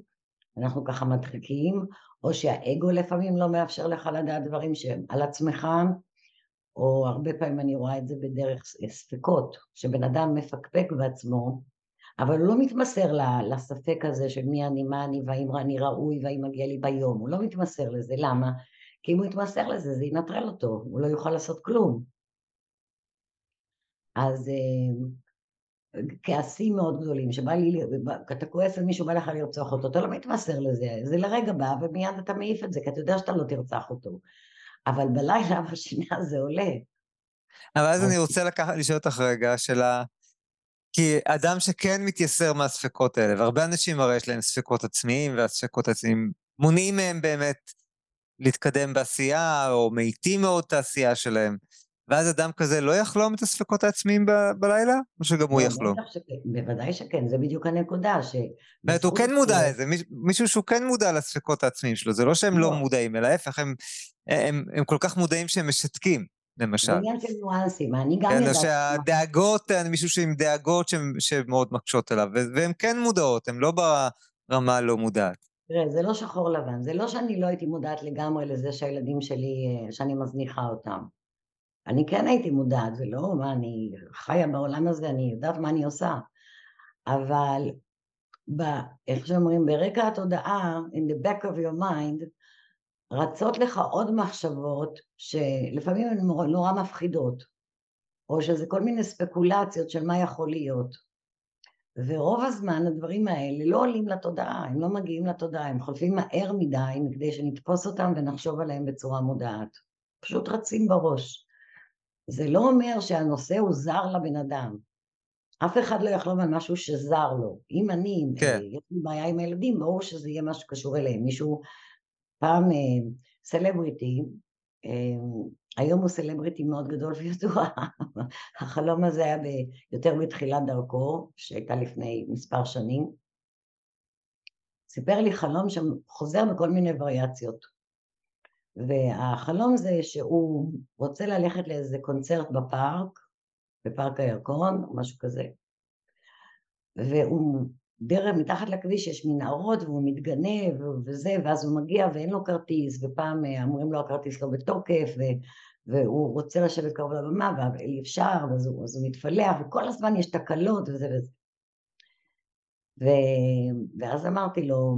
אנחנו ככה מדחיקים, או שהאגו לפעמים לא מאפשר לך לדעת דברים שהם על עצמך, או הרבה פעמים אני רואה את זה בדרך ספקות, שבן אדם מפקפק בעצמו, אבל הוא לא מתמסר לספק הזה של מי אני, מה אני, והאם אני ראוי, והאם מגיע לי ביום, הוא לא מתמסר לזה, למה? כי אם הוא יתמסר לזה זה ינטרל אותו, הוא לא יוכל לעשות כלום. אז אה, כעסים מאוד גדולים, שבא לי, אתה כועס על מישהו, בא לך לרצוח אותו, אתה לא מתמסר לזה, זה לרגע בא ומיד אתה מעיף את זה, כי אתה יודע שאתה לא תרצח אותו. אבל בלילה *laughs* בשנייה זה עולה. אבל אז אני רוצה לקחת, לשאול אותך רגע, שאלה, כי אדם שכן מתייסר מהספקות האלה, והרבה אנשים הרי יש להם ספקות עצמיים, והספקות עצמיים מונעים מהם באמת להתקדם בעשייה, או מאיטים מאוד את העשייה שלהם. ואז אדם כזה לא יחלום את הספקות העצמיים ב- בלילה? או שגם הוא יחלום? בוודאי שכן, זה בדיוק הנקודה. ש... זאת הוא כן מודע לזה, מישהו שהוא כן מודע לספקות העצמיים שלו, זה לא שהם לא, לא מודעים, אלא ההפך, הם, הם, הם כל כך מודעים שהם משתקים. למשל. זה עניין של ניואנסים, אני גם כן, יודעת... או שהדאגות, מישהו שעם דאגות שמאוד מקשות עליו, והן כן מודעות, הן לא ברמה הלא מודעת. תראה, זה לא שחור לבן, זה לא שאני לא הייתי מודעת לגמרי לזה שהילדים שלי, אה, שאני מזניחה אותם. אני כן הייתי מודעת, זה לא מה, אני חיה בעולם הזה, אני יודעת מה אני עושה. אבל ב, איך שאומרים, ברקע התודעה, in the back of your mind, רצות לך עוד מחשבות שלפעמים הן נורא מפחידות, או שזה כל מיני ספקולציות של מה יכול להיות. ורוב הזמן הדברים האלה לא עולים לתודעה, הם לא מגיעים לתודעה, הם חולפים מהר מדי כדי שנתפוס אותם ונחשוב עליהם בצורה מודעת. פשוט רצים בראש. זה לא אומר שהנושא הוא זר לבן אדם. אף אחד לא יחלום על משהו שזר לו. אם אני, כן. אה, יש לי בעיה עם הילדים, ברור שזה יהיה משהו שקשור אליהם. מישהו, פעם סלבריטי, אה, אה, היום הוא סלבריטי מאוד גדול *laughs* וידוע. החלום הזה היה ב, יותר בתחילת דרכו, שהייתה לפני מספר שנים. סיפר לי חלום שחוזר בכל מיני וריאציות. והחלום זה שהוא רוצה ללכת לאיזה קונצרט בפארק, בפארק הירקון, משהו כזה. והוא דרך מתחת לכביש יש מנהרות והוא מתגנב וזה, ואז הוא מגיע ואין לו כרטיס, ופעם אה, אומרים לו הכרטיס לא בתוקף, ו, והוא רוצה לשבת קרוב לבמה, אבל אי אפשר, אז הוא, אז הוא מתפלח, וכל הזמן יש תקלות וזה וזה. ו... ואז אמרתי לו,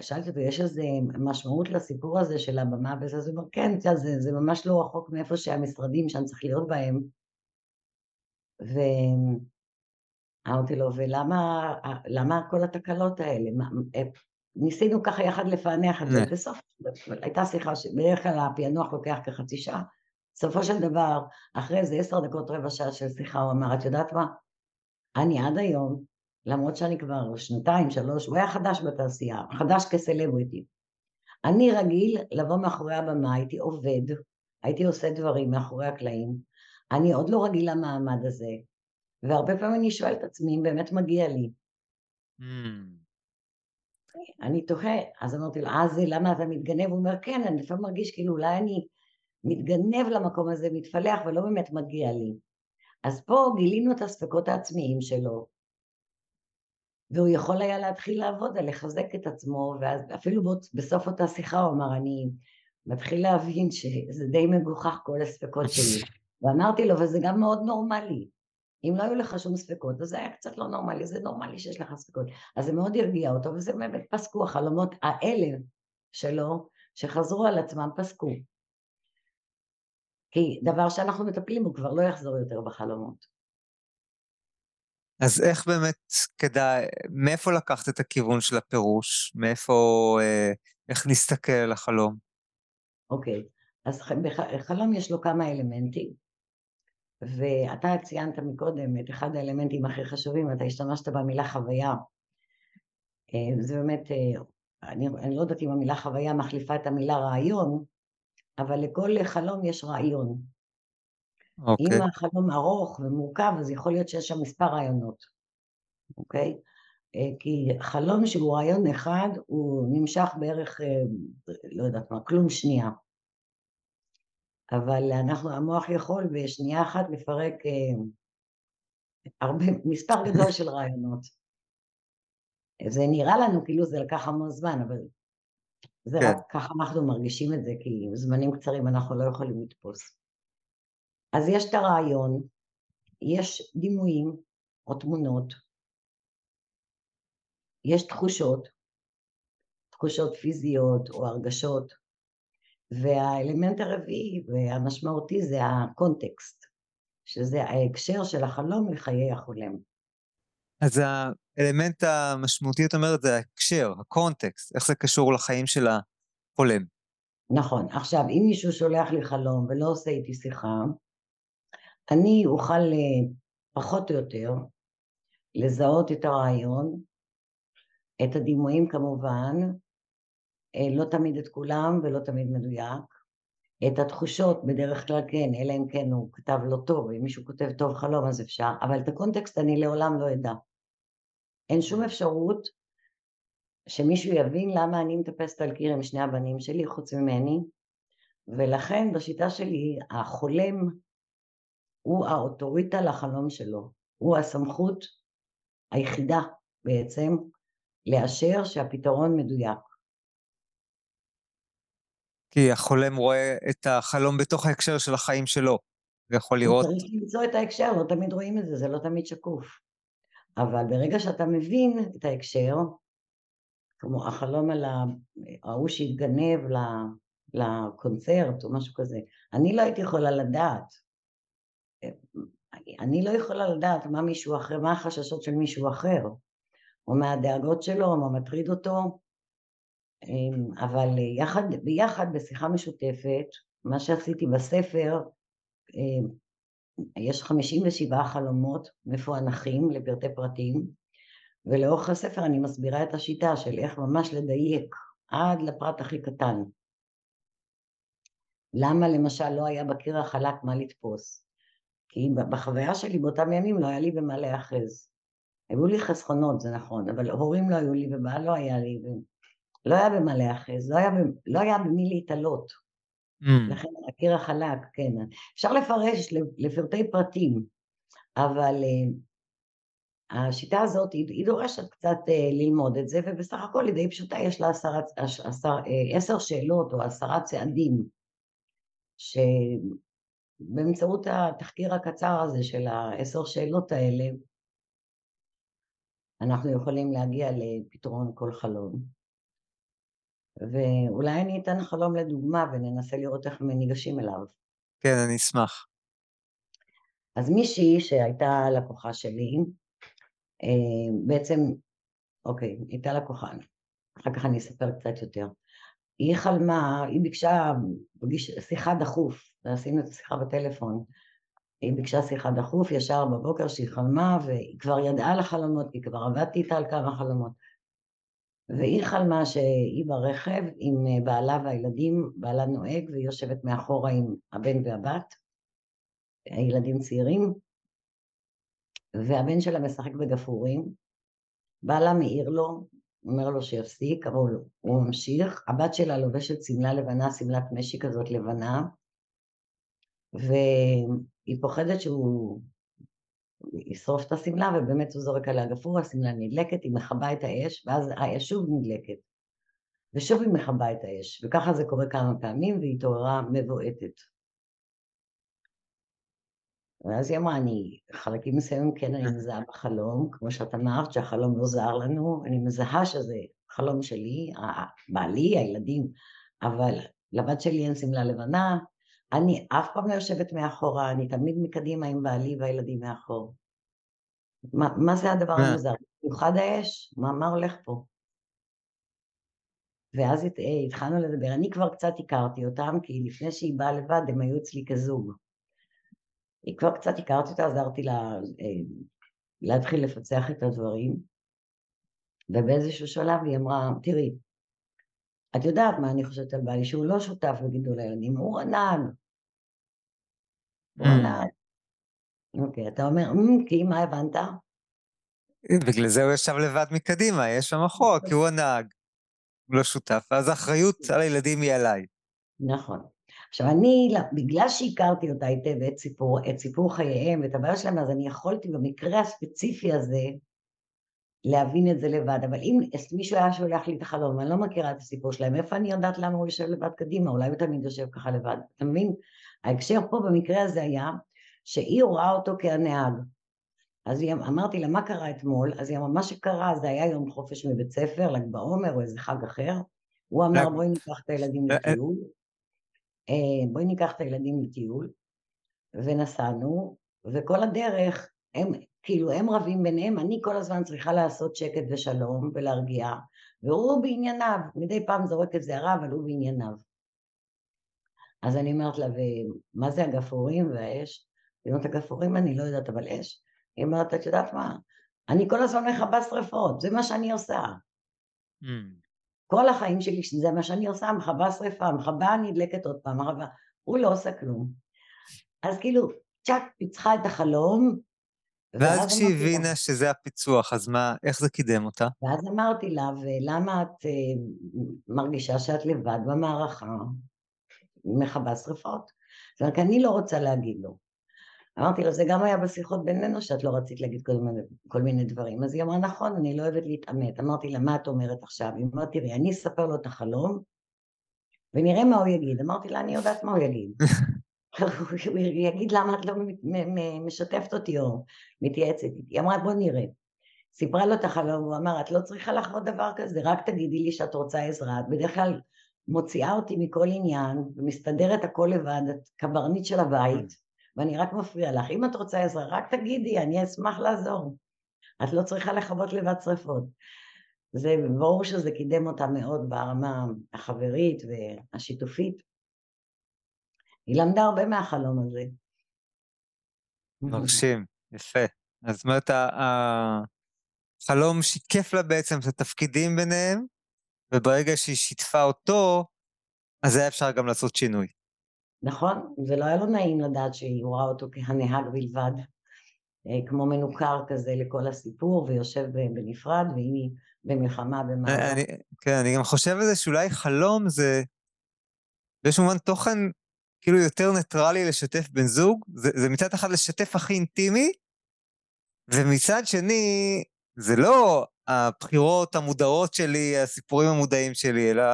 שאלתי אותו, יש איזה משמעות לסיפור הזה של הבמה וזה, אז הוא אומר, כן, זה, זה ממש לא רחוק מאיפה שהמשרדים שאני צריך להיות בהם. ואמרתי לו, ולמה כל התקלות האלה? מה, ניסינו ככה יחד לפענח את זה, בסוף הייתה שיחה שבדרך כלל הפענוח לוקח כחצי שעה. בסופו של דבר, אחרי איזה עשר דקות, רבע שעה של שיחה, הוא אמר, את יודעת מה? אני עד היום למרות שאני כבר שנתיים, שלוש, הוא היה חדש בתעשייה, חדש כסלבריטי. אני רגיל לבוא מאחורי הבמה, הייתי עובד, הייתי עושה דברים מאחורי הקלעים, אני עוד לא רגיל למעמד הזה, והרבה פעמים אני שואלת את עצמי אם באמת מגיע לי. Mm. אני תוהה, אז אמרתי לו, אה זה למה אתה מתגנב? הוא אומר, כן, אני לפעמים מרגיש כאילו אולי אני מתגנב למקום הזה, מתפלח ולא באמת מגיע לי. אז פה גילינו את הספקות העצמיים שלו, והוא יכול היה להתחיל לעבוד על לחזק את עצמו, ואז אפילו בסוף אותה שיחה הוא אמר, אני מתחיל להבין שזה די מגוחך כל הספקות שלי. ואמרתי לו, וזה גם מאוד נורמלי. אם לא היו לך שום ספקות, אז זה היה קצת לא נורמלי, זה נורמלי שיש לך ספקות. אז זה מאוד הרגיע אותו, וזה באמת פסקו, החלומות האלה שלו, שחזרו על עצמם, פסקו. כי דבר שאנחנו מטפלים הוא כבר לא יחזור יותר בחלומות. אז איך באמת כדאי, מאיפה לקחת את הכיוון של הפירוש? מאיפה, אה, איך נסתכל על החלום? אוקיי, אז בחלום יש לו כמה אלמנטים, ואתה ציינת מקודם את אחד האלמנטים הכי חשובים, אתה השתמשת במילה חוויה. אה, זה באמת, אה, אני, אני לא יודעת אם המילה חוויה מחליפה את המילה רעיון, אבל לכל חלום יש רעיון. אוקיי. אם החלום ארוך ומורכב, אז יכול להיות שיש שם מספר רעיונות, אוקיי? אה, כי חלום שהוא רעיון אחד, הוא נמשך בערך, אה, לא יודעת מה, כלום שנייה. אבל אנחנו, המוח יכול בשנייה אחת לפרק אה, הרבה, מספר גדול של רעיונות. זה נראה לנו כאילו זה לקח המון זמן, אבל זה כן. רק ככה אנחנו מרגישים את זה, כי זמנים קצרים אנחנו לא יכולים לתפוס. אז יש את הרעיון, יש דימויים או תמונות, יש תחושות, תחושות פיזיות או הרגשות, והאלמנט הרביעי והמשמעותי זה הקונטקסט, שזה ההקשר של החלום לחיי החולם. אז האלמנט המשמעותי, את אומרת, זה ההקשר, הקונטקסט, איך זה קשור לחיים של החולם. נכון. עכשיו, אם מישהו שולח לי חלום ולא עושה איתי שיחה, אני אוכל אה, פחות או יותר לזהות את הרעיון, את הדימויים כמובן, אה, לא תמיד את כולם ולא תמיד מדויק, את התחושות בדרך כלל כן, אלא אם כן הוא כתב לא טוב, אם מישהו כותב טוב חלום אז אפשר, אבל את הקונטקסט אני לעולם לא אדע. אין שום אפשרות שמישהו יבין למה אני מטפסת על קיר עם שני הבנים שלי חוץ ממני, ולכן בשיטה שלי החולם הוא האוטוריטה לחלום שלו, הוא הסמכות היחידה בעצם לאשר שהפתרון מדויק. כי החולם רואה את החלום בתוך ההקשר של החיים שלו, ויכול לראות... צריך למצוא את ההקשר, לא תמיד רואים את זה, זה לא תמיד שקוף. אבל ברגע שאתה מבין את ההקשר, כמו החלום על ההוא שהתגנב לקונצרט או משהו כזה, אני לא הייתי יכולה לדעת. אני לא יכולה לדעת מה מישהו אחר, מה החששות של מישהו אחר, או מה הדאגות שלו, או מה מטריד אותו, אמ, אבל יחד, ביחד בשיחה משותפת, מה שעשיתי בספר, אמ, יש 57 חלומות מפוענחים לפרטי פרטים, ולאורך הספר אני מסבירה את השיטה של איך ממש לדייק עד לפרט הכי קטן. למה למשל לא היה בקיר החלק מה לתפוס? כי בחוויה שלי באותם ימים לא היה לי במה להיאחז. היו לי חסכונות, זה נכון, אבל הורים לא היו לי ובעל לא היה לי, לא היה במה להיאחז, לא, לא היה במי להתעלות. Mm. לכן הקיר החלק, כן. אפשר לפרש לפרטי פרטים, אבל uh, השיטה הזאת, היא, היא דורשת קצת uh, ללמוד את זה, ובסך הכל היא די פשוטה, יש לה עשר, עשר, uh, עשר שאלות או עשרה צעדים, שבאמצעות התחקיר הקצר הזה של העשר שאלות האלה, אנחנו יכולים להגיע לפתרון כל חלום. ואולי אני אתן חלום לדוגמה וננסה לראות איך ניגשים אליו. כן, אני אשמח. אז מישהי שהייתה לקוחה שלי, אה, בעצם, אוקיי, הייתה לקוחה, אחר כך אני אספר קצת יותר. היא חלמה, היא ביקשה שיחה דחוף, ועשינו את השיחה בטלפון, היא ביקשה שיחה דחוף ישר בבוקר שהיא חלמה, והיא כבר ידעה על החלומות, כי כבר עבדתי איתה על כמה חלומות. והיא חלמה שהיא ברכב עם אה, בעלה והילדים, בעלה נוהג והיא יושבת מאחורה עם הבן והבת, הילדים צעירים, והבן שלה משחק בגפרורים, בעלה מעיר לו, אומר לו שיפסיק, אבל הוא ממשיך, הבת שלה לובשת שמלה לבנה, שמלת משי כזאת לבנה, והיא פוחדת שהוא ישרוף את השמלה, ובאמת הוא זורק עליה גפרור, השמלה נדלקת, היא מכבה את האש, ואז האש שוב נדלקת. ושוב היא מכבה את האש, וככה זה קורה כמה פעמים, והיא התעוררה מבועטת. ואז היא אמרה, אני, חלקים מסוימים כן אני מזהה בחלום, כמו שאת אמרת, שהחלום לא זר לנו, אני מזהה שזה חלום שלי, בעלי, הילדים, אבל לבת שלי אין שמלה לבנה, אני אף פעם לא יושבת מאחורה, אני תמיד מקדימה עם בעלי והילדים מאחור. מה, מה זה הדבר המוזר? במיוחד האש? מה, מה הולך פה? ואז הת, אה, התחלנו לדבר, אני כבר קצת הכרתי אותם, כי לפני שהיא באה לבד הם היו אצלי כזוג. היא כבר קצת הכרתי אותה, עזרתי לה אה, להתחיל לפצח את הדברים, ובאיזשהו שלב היא אמרה, תראי, את יודעת מה אני חושבת על בעלי, שהוא לא שותף בגידול הילדים, הוא ענן, וואלה. אוקיי, אתה אומר, אמ, כי מה הבנת? בגלל זה הוא ישב לבד מקדימה, יש שם אחורה, כי הוא הנהג, הוא לא שותף, ואז האחריות על הילדים היא עליי. נכון. עכשיו אני, בגלל שהכרתי אותה היטב את סיפור, את סיפור חייהם ואת הבעיה שלהם, אז אני יכולתי במקרה הספציפי הזה להבין את זה לבד, אבל אם מישהו היה שולח לי את החלום, אני לא מכירה את הסיפור שלהם, איפה אני יודעת למה הוא יושב לבד קדימה? אולי הוא תמיד יושב ככה לבד. אתה מבין? ההקשר פה במקרה הזה היה שהיא רואה אותו כהנהג. אז היא, אמרתי לה, מה קרה אתמול? אז היא אמרה, מה שקרה זה היה יום חופש מבית ספר, ל"ג בעומר או איזה חג אחר. הוא אמר, בואי ניקח את הילדים לטיול. אה, בואי ניקח את הילדים לטיול. ונסענו, וכל הדרך, הם, כאילו, הם רבים ביניהם, אני כל הזמן צריכה לעשות שקט ושלום ולהרגיע, והוא בענייניו, מדי פעם זורק איזה הרע, אבל הוא בענייניו. אז אני אומרת לה, ומה זה הגפרורים והאש? היא אומרת, הגפרורים אני לא יודעת, אבל אש. היא אומרת, את יודעת מה? אני כל הזמן מכבה שרפות, זה מה שאני עושה. Mm. כל החיים שלי, זה מה שאני עושה, מכבה שרפה, מכבה נדלקת עוד פעם, מכבה. הוא לא עושה כלום. אז כאילו, צ'אק פיצחה את החלום. ואז כשהיא הבינה שזה הפיצוח, אז מה, איך זה קידם אותה? ואז אמרתי לה, ולמה את uh, מרגישה שאת לבד במערכה? מכבה שרפות. זאת אומרת, אני לא רוצה להגיד לו. אמרתי לו, זה גם היה בשיחות בינינו שאת לא רצית להגיד כל מיני, כל מיני דברים. אז היא אמרה, נכון, אני לא אוהבת להתעמת. אמרתי לה, מה את אומרת עכשיו? היא אמרה, תראי, אני אספר לו את החלום, ונראה מה הוא יגיד. אמרתי לה, אני יודעת מה הוא יגיד. *laughs* הוא יגיד למה את לא משתפת אותי או מתייעצת איתי. היא אמרה, בוא נראה. סיפרה לו את החלום, הוא אמר, את לא צריכה לחוות דבר כזה, רק תגידי לי שאת רוצה עזרה. את בדרך כלל מוציאה אותי מכל עניין, ומסתדרת הכל לבד, את קברניט של הבית, ואני רק מפריעה לך. אם את רוצה עזרה, רק תגידי, אני אשמח לעזור. את לא צריכה לכבות לבד שרפות. זה ברור שזה קידם אותה מאוד ברמה החברית והשיתופית. היא למדה הרבה מהחלום הזה. מרשים, יפה. אז זאת אומרת, החלום שיקף לה בעצם את התפקידים ביניהם, וברגע שהיא שיתפה אותו, אז היה אפשר גם לעשות שינוי. נכון, זה לא היה לו נעים לדעת שהיא רואה אותו כהנהג בלבד, אה, כמו מנוכר כזה לכל הסיפור, ויושב בנפרד, והיא במלחמה במאבק. כן, אני גם חושב על זה שאולי חלום זה באיזשהו מובן תוכן כאילו יותר ניטרלי לשתף בן זוג, זה, זה מצד אחד לשתף הכי אינטימי, ומצד שני, זה לא הבחירות המודעות שלי, הסיפורים המודעים שלי, אלא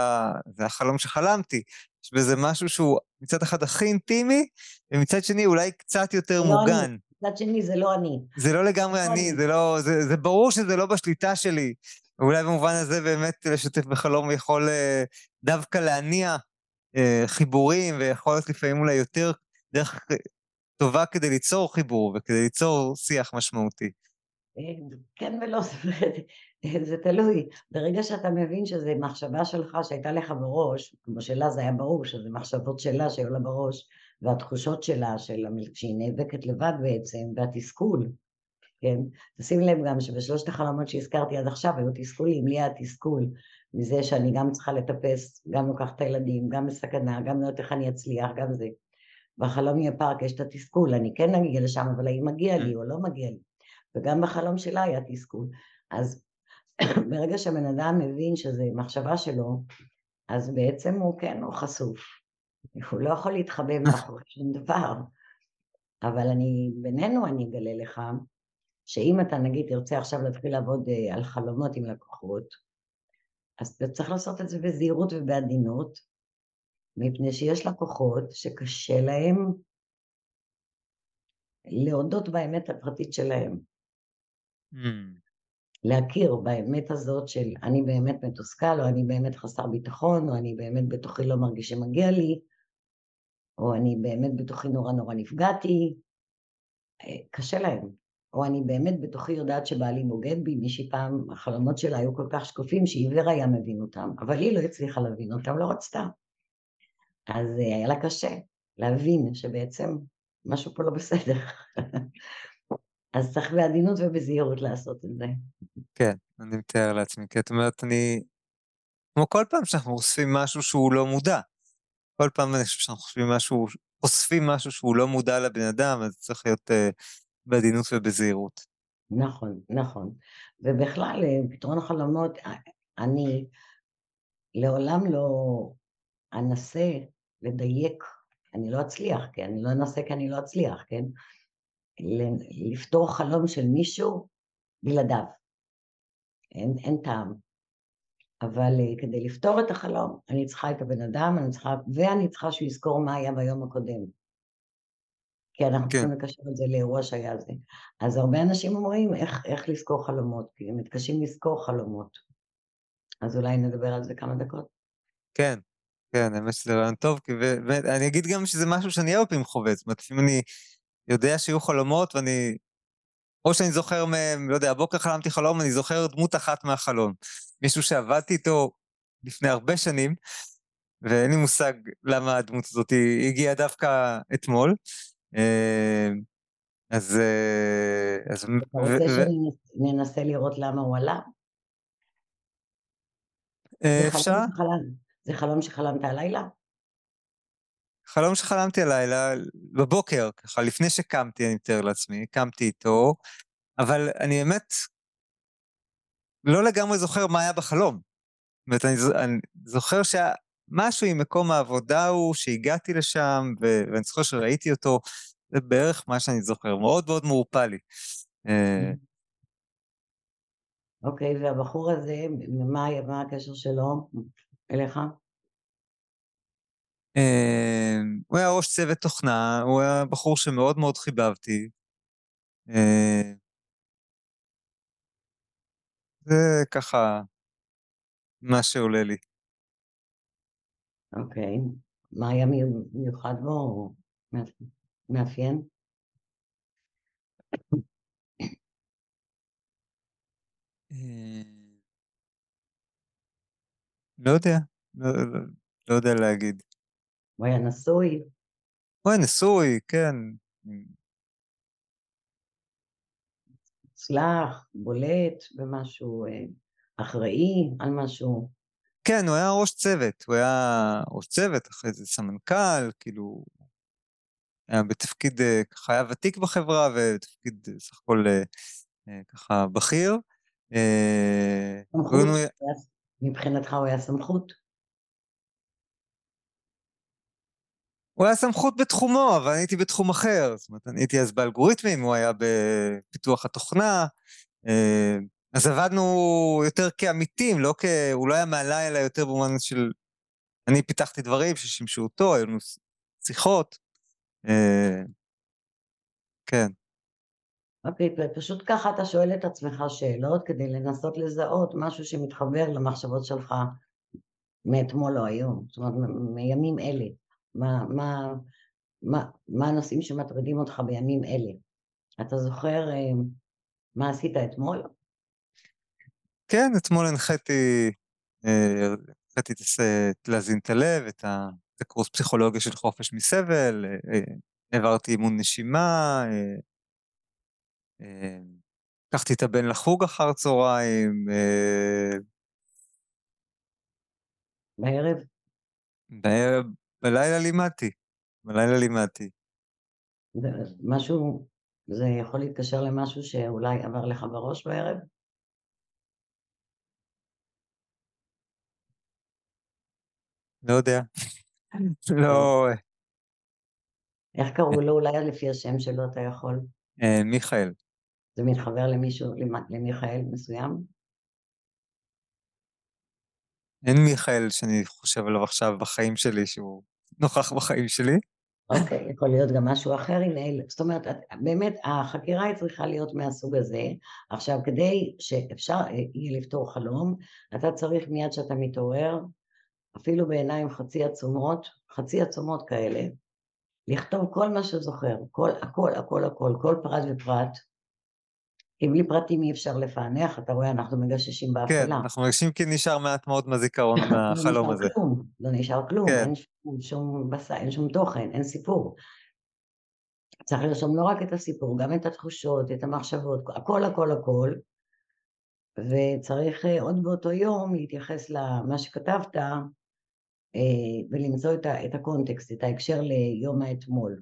זה החלום שחלמתי. יש בזה משהו שהוא מצד אחד הכי אינטימי, ומצד שני אולי קצת יותר לא מוגן. אני. מצד שני זה לא אני. זה לא לגמרי לא אני, אני, זה לא, זה, זה ברור שזה לא בשליטה שלי. אולי במובן הזה באמת לשתף בחלום יכול אה, דווקא להניע אה, חיבורים, ויכול להיות לפעמים אולי יותר דרך טובה כדי ליצור חיבור וכדי ליצור שיח משמעותי. כן ולא, *laughs* זה תלוי. ברגע שאתה מבין שזו מחשבה שלך שהייתה לך בראש, כמו שלה זה היה ברור שזה מחשבות שלה שהיו לה בראש, והתחושות שלה, של, שהיא נאבקת לבד בעצם, והתסכול, כן? תשים לב גם שבשלושת החלומות שהזכרתי עד עכשיו היו תסכולים, לי היה תסכול מזה שאני גם צריכה לטפס, גם לוקחת את הילדים, גם בסכנה, גם לא יודעת איך אני אצליח, גם זה. בחלום יהיה פארק יש את התסכול, אני כן אגיע לשם, אבל האם מגיע לי או לא מגיע לי. וגם בחלום שלה היה תסכול. אז ברגע שבן אדם מבין שזו מחשבה שלו, אז בעצם הוא כן, הוא חשוף. הוא לא יכול להתחבא מאחורי שום דבר. אבל אני, בינינו אני אגלה לך, שאם אתה נגיד תרצה עכשיו להתחיל לעבוד אה, על חלומות עם לקוחות, אז אתה צריך לעשות את זה בזהירות ובעדינות, מפני שיש לקוחות שקשה להם להודות באמת הפרטית שלהם. Mm. להכיר באמת הזאת של אני באמת מתוסכל, או אני באמת חסר ביטחון, או אני באמת בתוכי לא מרגיש שמגיע לי, או אני באמת בתוכי נורא נורא נפגעתי, אה, קשה להם. או אני באמת בתוכי יודעת שבעלי בוגד בי, מישהי פעם, החלומות שלה היו כל כך שקופים שעיוור היה מבין אותם, אבל היא לא הצליחה להבין אותם, לא רצתה. אז אה, היה לה קשה להבין שבעצם משהו פה לא בסדר. אז צריך בעדינות ובזהירות לעשות את זה. כן, אני מתאר לעצמי, כי את אומרת, אני... כמו כל פעם שאנחנו אוספים משהו שהוא לא מודע. כל פעם אני חושב שאנחנו חושבים משהו, אוספים משהו שהוא לא מודע לבן אדם, אז צריך להיות uh, בעדינות ובזהירות. נכון, נכון. ובכלל, אה, פתרון החלומות, אה, אני לעולם לא אנסה לדייק, אני לא אצליח, כן? אני לא אנסה כי אני לא אצליח, כן? לפתור חלום של מישהו בלעדיו. אין, אין טעם. אבל אה, כדי לפתור את החלום, אני צריכה את הבן אדם, אני צריכה, ואני צריכה שהוא יזכור מה היה ביום הקודם. כי אנחנו כן. צריכים לקשר את זה לאירוע שהיה זה. אז הרבה אנשים אומרים איך, איך לזכור חלומות, כי הם מתקשים לזכור חלומות. אז אולי נדבר על זה כמה דקות. כן, כן, האמת שזה רעיון טוב, ואני אגיד גם שזה משהו שאני הרבה פעמים חווה, זאת אומרת, אם אני יודע שיהיו חלומות ואני... או שאני זוכר מהם, לא יודע, הבוקר חלמתי חלום, אני זוכר דמות אחת מהחלום. מישהו שעבדתי איתו לפני הרבה שנים, ואין לי מושג למה הדמות הזאת הגיעה דווקא אתמול. אה, אז... אה, אז... אתה רוצה שננסה לראות למה הוא עלה? אה, אפשר? זה חלום שחלמת הלילה? חלום שחלמתי הלילה, בבוקר, ככה, לפני שקמתי, אני מתאר לעצמי, קמתי איתו, אבל אני באמת לא לגמרי זוכר מה היה בחלום. זאת אומרת, אני, אני זוכר משהו עם מקום העבודה הוא שהגעתי לשם, ואני זוכר שראיתי אותו, זה בערך מה שאני זוכר, מאוד מאוד מעורפל לי. אה, אוקיי, והבחור הזה, מה, מה הקשר שלו אליך? אה, הוא היה ראש צוות תוכנה, הוא היה בחור שמאוד מאוד חיבבתי. אה, זה ככה מה שעולה לי. אוקיי. מה היה מיוחד בו או מאפיין? אה, לא יודע, לא, לא, לא יודע להגיד. הוא היה נשוי? הוא היה נשוי, כן. מוצלח, בולט במשהו, אה, אחראי על משהו. כן, הוא היה ראש צוות, הוא היה ראש צוות, אחרי זה סמנכ"ל, כאילו, היה בתפקיד, אה, ככה היה ותיק בחברה, ובתפקיד אה, סך הכל ככה בכיר. סמכות? מבחינתך הוא היה סמכות? הוא היה סמכות בתחומו, אבל אני הייתי בתחום אחר. זאת אומרת, אני הייתי אז באלגוריתמים, הוא היה בפיתוח התוכנה. אה, אז עבדנו יותר כעמיתים, לא כ... הוא לא היה מעליי, אלא יותר במובן של... אני פיתחתי דברים ששימשו אותו, היו לנו שיחות. אה, כן. אוקיי, פשוט ככה אתה שואל את עצמך שאלות כדי לנסות לזהות משהו שמתחבר למחשבות שלך מאתמול או היום, זאת אומרת, מימים אלה. מה, מה, מה, מה הנושאים שמטרידים אותך בימים אלה. אתה זוכר אה, מה עשית אתמול? כן, אתמול הנחיתי, אה, הנחיתי להזין את הלב, את הקורס פסיכולוגיה של חופש מסבל, אה, העברתי אימון נשימה, לקחתי את הבן לחוג אחר צהריים. בערב? בערב, בלילה לימדתי, בלילה לימדתי. משהו, זה יכול להתקשר למשהו שאולי עבר לך בראש בערב? לא יודע. *laughs* לא... איך קראו לו אולי לפי השם שלו אתה יכול? אה, מיכאל. זה מתחבר למישהו, למיכאל מסוים? אין מיכאל שאני חושב עליו עכשיו בחיים שלי, שהוא נוכח בחיים שלי. אוקיי, okay, יכול להיות גם משהו אחר, הנה, זאת אומרת, באמת, החקירה היא צריכה להיות מהסוג הזה. עכשיו, כדי שאפשר אה, יהיה לפתור חלום, אתה צריך מיד שאתה מתעורר, אפילו בעיניים חצי עצומות, חצי עצומות כאלה, לכתוב כל מה שזוכר, כל, הכל, הכל, הכל, כל פרט ופרט, כי בלי פרטים אי אפשר לפענח, אתה רואה, אנחנו מגששים באפלה. כן, אנחנו מגששים כי נשאר מעט מאוד מהזיכרון *laughs* מהחלום הזה. לא כלום, לא נשאר כלום, כן. אין שום, שום בסה, אין שום תוכן, אין סיפור. צריך לרשום לא רק את הסיפור, גם את התחושות, את המחשבות, הכל, הכל, הכל. וצריך אה, עוד באותו יום להתייחס למה שכתבת אה, ולמצוא את הקונטקסט, את ההקשר ליום האתמול.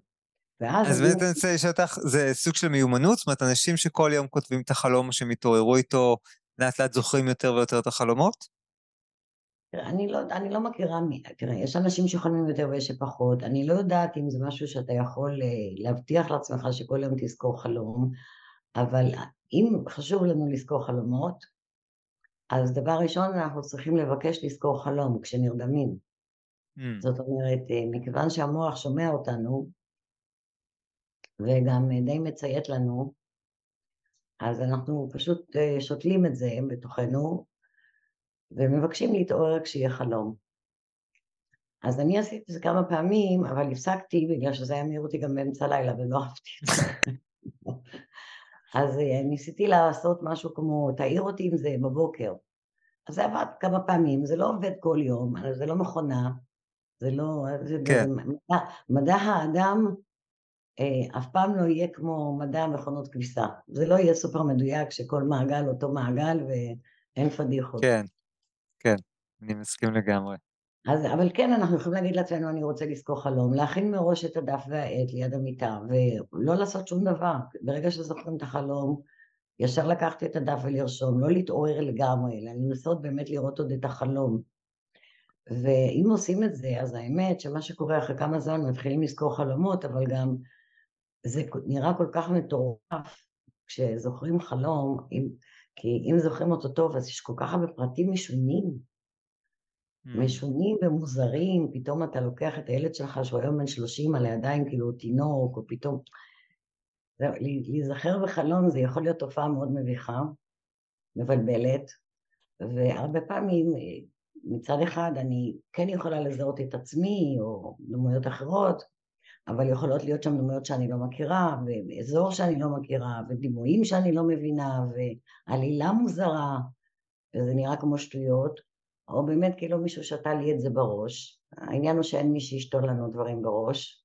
ואז... אז באמת אני רוצה לשאול אותך, זה סוג של מיומנות? זאת אומרת, אנשים שכל יום כותבים את החלום, שהם התעוררו איתו, לאט לאט זוכרים יותר ויותר את החלומות? אני לא, אני לא מכירה, מי, תראה, יש אנשים שחולמים יותר ויש שפחות, אני לא יודעת אם זה משהו שאתה יכול אה, להבטיח לעצמך שכל יום תזכור חלום, אבל אם חשוב לנו לזכור חלומות, אז דבר ראשון אנחנו צריכים לבקש לזכור חלום כשנרדמים. Mm. זאת אומרת, אה, מכיוון שהמוח שומע אותנו, וגם די מציית לנו, אז אנחנו פשוט אה, שותלים את זה בתוכנו ומבקשים להתעורר כשיהיה חלום. אז אני עשיתי את זה כמה פעמים, אבל הפסקתי בגלל שזה היה מעיר אותי גם באמצע הלילה ולא *laughs* אהבתי את זה. אז אה, ניסיתי לעשות משהו כמו, תעיר אותי עם זה בבוקר. אז זה עבד כמה פעמים, זה לא עובד כל יום, זה לא מכונה, זה לא... כן. זה מדע, מדע האדם אה, אף פעם לא יהיה כמו מדע מכונות כביסה. זה לא יהיה סופר מדויק שכל מעגל אותו מעגל ואין פדיחות. כן, כן, אני מסכים לגמרי. אז, אבל כן, אנחנו יכולים להגיד לעצמנו, אני רוצה לזכור חלום, להכין מראש את הדף והעט ליד המיטה, ולא לעשות שום דבר. ברגע שזוכרים את החלום, ישר לקחת את הדף ולרשום, לא להתעורר לגמרי, אלא לנסות באמת לראות עוד את החלום. ואם עושים את זה, אז האמת שמה שקורה אחרי כמה זמן מתחילים לזכור חלומות, אבל גם זה נראה כל כך מטורף כשזוכרים חלום, אם, כי אם זוכרים אותו טוב, אז יש כל כך הרבה פרטים משונים, mm. משונים ומוזרים, פתאום אתה לוקח את הילד שלך שהוא היום בן 30 על הידיים כאילו תינוק, או פתאום... להיזכר בחלום זה יכול להיות תופעה מאוד מביכה, מבלבלת, והרבה פעמים מצד אחד אני כן יכולה לזהות את עצמי או דמויות אחרות, אבל יכולות להיות שם דמויות שאני לא מכירה, ואזור שאני לא מכירה, ודימויים שאני לא מבינה, ועלילה מוזרה, וזה נראה כמו שטויות, או באמת כאילו מישהו שתה לי את זה בראש. העניין הוא שאין מי שישתול לנו דברים בראש.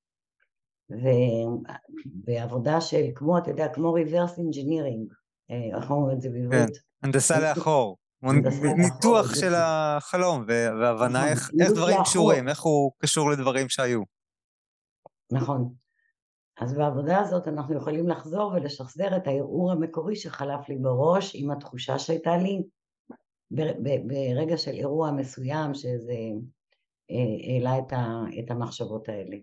ובעבודה של כמו, אתה יודע, כמו reverse engineering, אה, איך אומרים את זה בעברית? כן, הנדסה לאחור. ניתוח של החלום, והבנה נכון, איך דברים קשורים, איך הוא קשור לדברים שהיו. נכון. אז בעבודה הזאת אנחנו יכולים לחזור ולשחזר את הערעור המקורי שחלף לי בראש עם התחושה שהייתה לי ברגע של אירוע מסוים שזה אה, העלה את, את המחשבות האלה.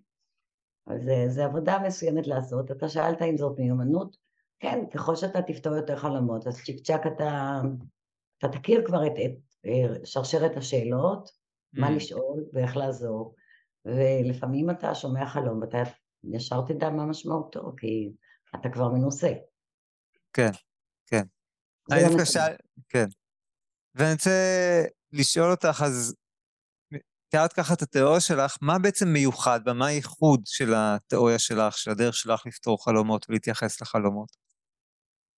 אז זו עבודה מסוימת לעשות. אתה שאלת אם זאת מיומנות? כן, ככל שאתה תפתור יותר חלומות, אז צ'יק צ'אק אתה, אתה תכיר כבר את, את אה, שרשרת השאלות, mm. מה לשאול ואיך לעזור. ולפעמים אתה שומע חלום ואתה ישר תדע מה משמעותו, כי אתה כבר מנוסה. כן, כן. אני דווקא שאל... כן. ואני רוצה לשאול אותך, אז תיארת ככה את התיאוריה שלך, מה בעצם מיוחד ומה הייחוד של התיאוריה שלך, של הדרך שלך לפתור חלומות ולהתייחס לחלומות?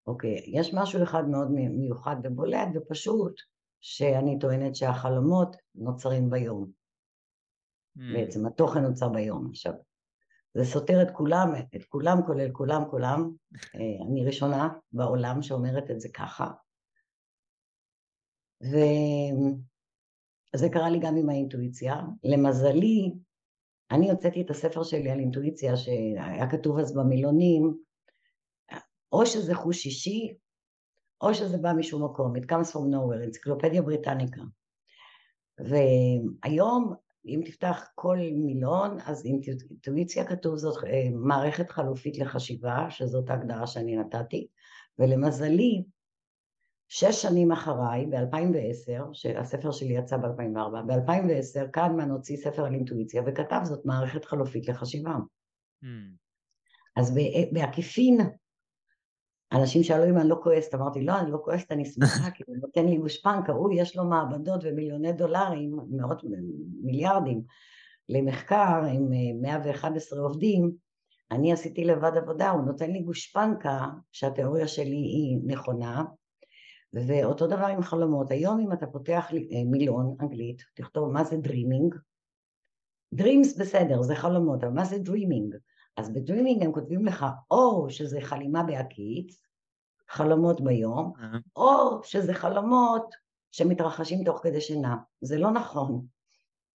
אוקיי, okay, יש משהו אחד מאוד מיוחד ובולט ופשוט, שאני טוענת שהחלומות נוצרים ביום. Mm. בעצם התוכן נוצר ביום. עכשיו, זה סותר את כולם, את כולם כולל כולם כולם. אה, אני ראשונה בעולם שאומרת את זה ככה. וזה קרה לי גם עם האינטואיציה. למזלי, אני הוצאתי את הספר שלי על אינטואיציה שהיה כתוב אז במילונים, או שזה חוש אישי, או שזה בא משום מקום, It comes from nowhere, אנציקלופדיה בריטניקה. והיום אם תפתח כל מילון, אז אינטואיציה כתוב זאת אה, מערכת חלופית לחשיבה, שזאת ההגדרה שאני נתתי, ולמזלי, שש שנים אחריי, ב-2010, שהספר שלי יצא ב-2004, ב-2010 קדמן הוציא ספר על אינטואיציה וכתב זאת מערכת חלופית לחשיבה. Mm. אז בעקיפין אנשים שאלו אם אני לא כועסת, אמרתי לא, אני לא כועסת, אני שמחה, *laughs* כי הוא נותן לי גושפנקה, הוא יש לו מעבדות ומיליוני דולרים, מאות מיליארדים, למחקר עם 111 אה, עובדים, אני עשיתי לבד עבודה, הוא נותן לי גושפנקה שהתיאוריה שלי היא נכונה, ואותו דבר עם חלומות. היום אם אתה פותח אה, מילון אנגלית, תכתוב מה זה dreaming, dreams בסדר, זה חלומות, אבל מה זה dreaming? אז ב dreaming הם כותבים לך או שזה חלימה בהקיץ, חלומות ביום, uh-huh. או שזה חלומות שמתרחשים תוך כדי שינה. זה לא נכון.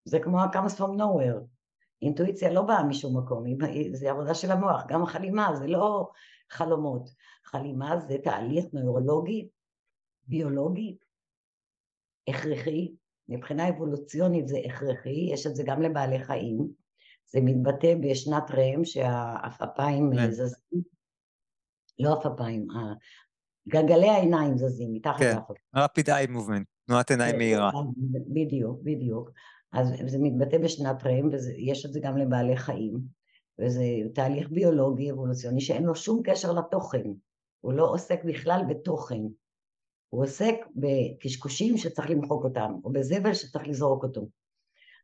זה כמו ה-comes from nowhere. אינטואיציה לא באה משום מקום, זה עבודה של המוח. גם החלימה זה לא חלומות. חלימה זה תהליך נוירולוגי, ביולוגי, הכרחי. מבחינה אבולוציונית זה הכרחי, יש את זה גם לבעלי חיים. זה מתבטא בשנת ראם שהעפעפיים כן. זזים, לא עפעפיים, גלגלי העיניים זזים מתחת כן, לעפעפיים. rapid eye movement, תנועת עיניים כן, מהירה. בדיוק, בדיוק. אז זה מתבטא בשנת ראם, ויש את זה גם לבעלי חיים, וזה תהליך ביולוגי, אבולוציוני, שאין לו שום קשר לתוכן. הוא לא עוסק בכלל בתוכן. הוא עוסק בקשקושים שצריך למחוק אותם, או בזבל שצריך לזרוק אותו.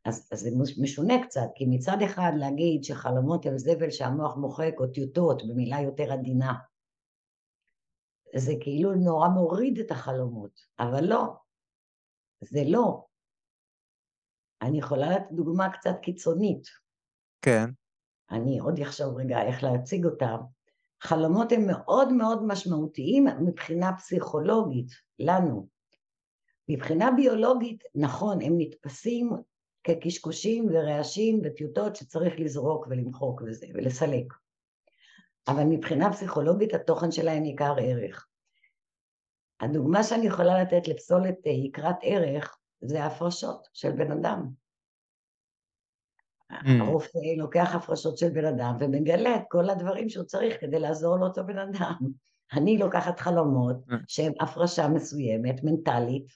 אז, אז זה משונה קצת, כי מצד אחד להגיד שחלומות הם זבל שהמוח מוחק או טיוטות במילה יותר עדינה, זה כאילו נורא מוריד את החלומות, אבל לא, זה לא. אני יכולה לתת דוגמה קצת קיצונית. כן. אני עוד אחשוב רגע איך להציג אותה. חלומות הם מאוד מאוד משמעותיים מבחינה פסיכולוגית, לנו. מבחינה ביולוגית, נכון, הם נתפסים כקשקושים ורעשים וטיוטות שצריך לזרוק ולמחוק וזה, ולסלק. אבל מבחינה פסיכולוגית התוכן שלהם יקר ערך. הדוגמה שאני יכולה לתת לפסולת אה, יקרת ערך זה ההפרשות של בן אדם. הרופא לוקח הפרשות של בן אדם ומגלה את כל הדברים שהוא צריך כדי לעזור לאותו בן אדם. *laughs* אני לוקחת חלומות שהן הפרשה מסוימת, מנטלית.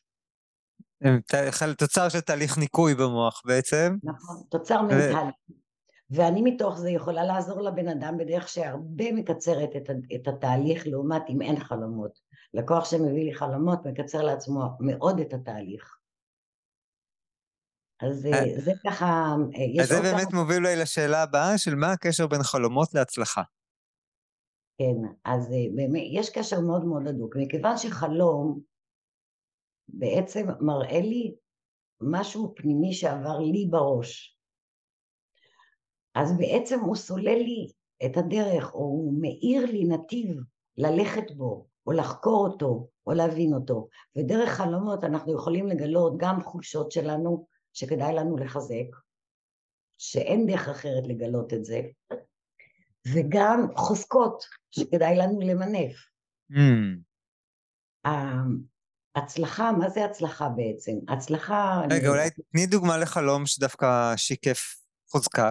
תוצר של תהליך ניקוי במוח בעצם. נכון, תוצר מנטלי. ואני מתוך זה יכולה לעזור לבן אדם בדרך שהרבה מקצרת את, את התהליך לעומת אם אין חלומות. לקוח שמביא לי חלומות מקצר לעצמו מאוד את התהליך. אז אה, זה ככה... אה, אז זה באמת. מוביל אולי לשאלה הבאה של מה הקשר בין חלומות להצלחה. כן, אז אה, באמת יש קשר מאוד מאוד הדוק, מכיוון שחלום בעצם מראה לי משהו פנימי שעבר לי בראש. אז בעצם הוא סולל לי את הדרך, או הוא מאיר לי נתיב ללכת בו, או לחקור אותו, או להבין אותו. ודרך חלומות אנחנו יכולים לגלות גם חולשות שלנו, שכדאי לנו לחזק, שאין דרך אחרת לגלות את זה, וגם חוזקות שכדאי לנו למנף. Mm. הצלחה, מה זה הצלחה בעצם? הצלחה... רגע, אולי תני דוגמה לחלום שדווקא שיקף חוזקה.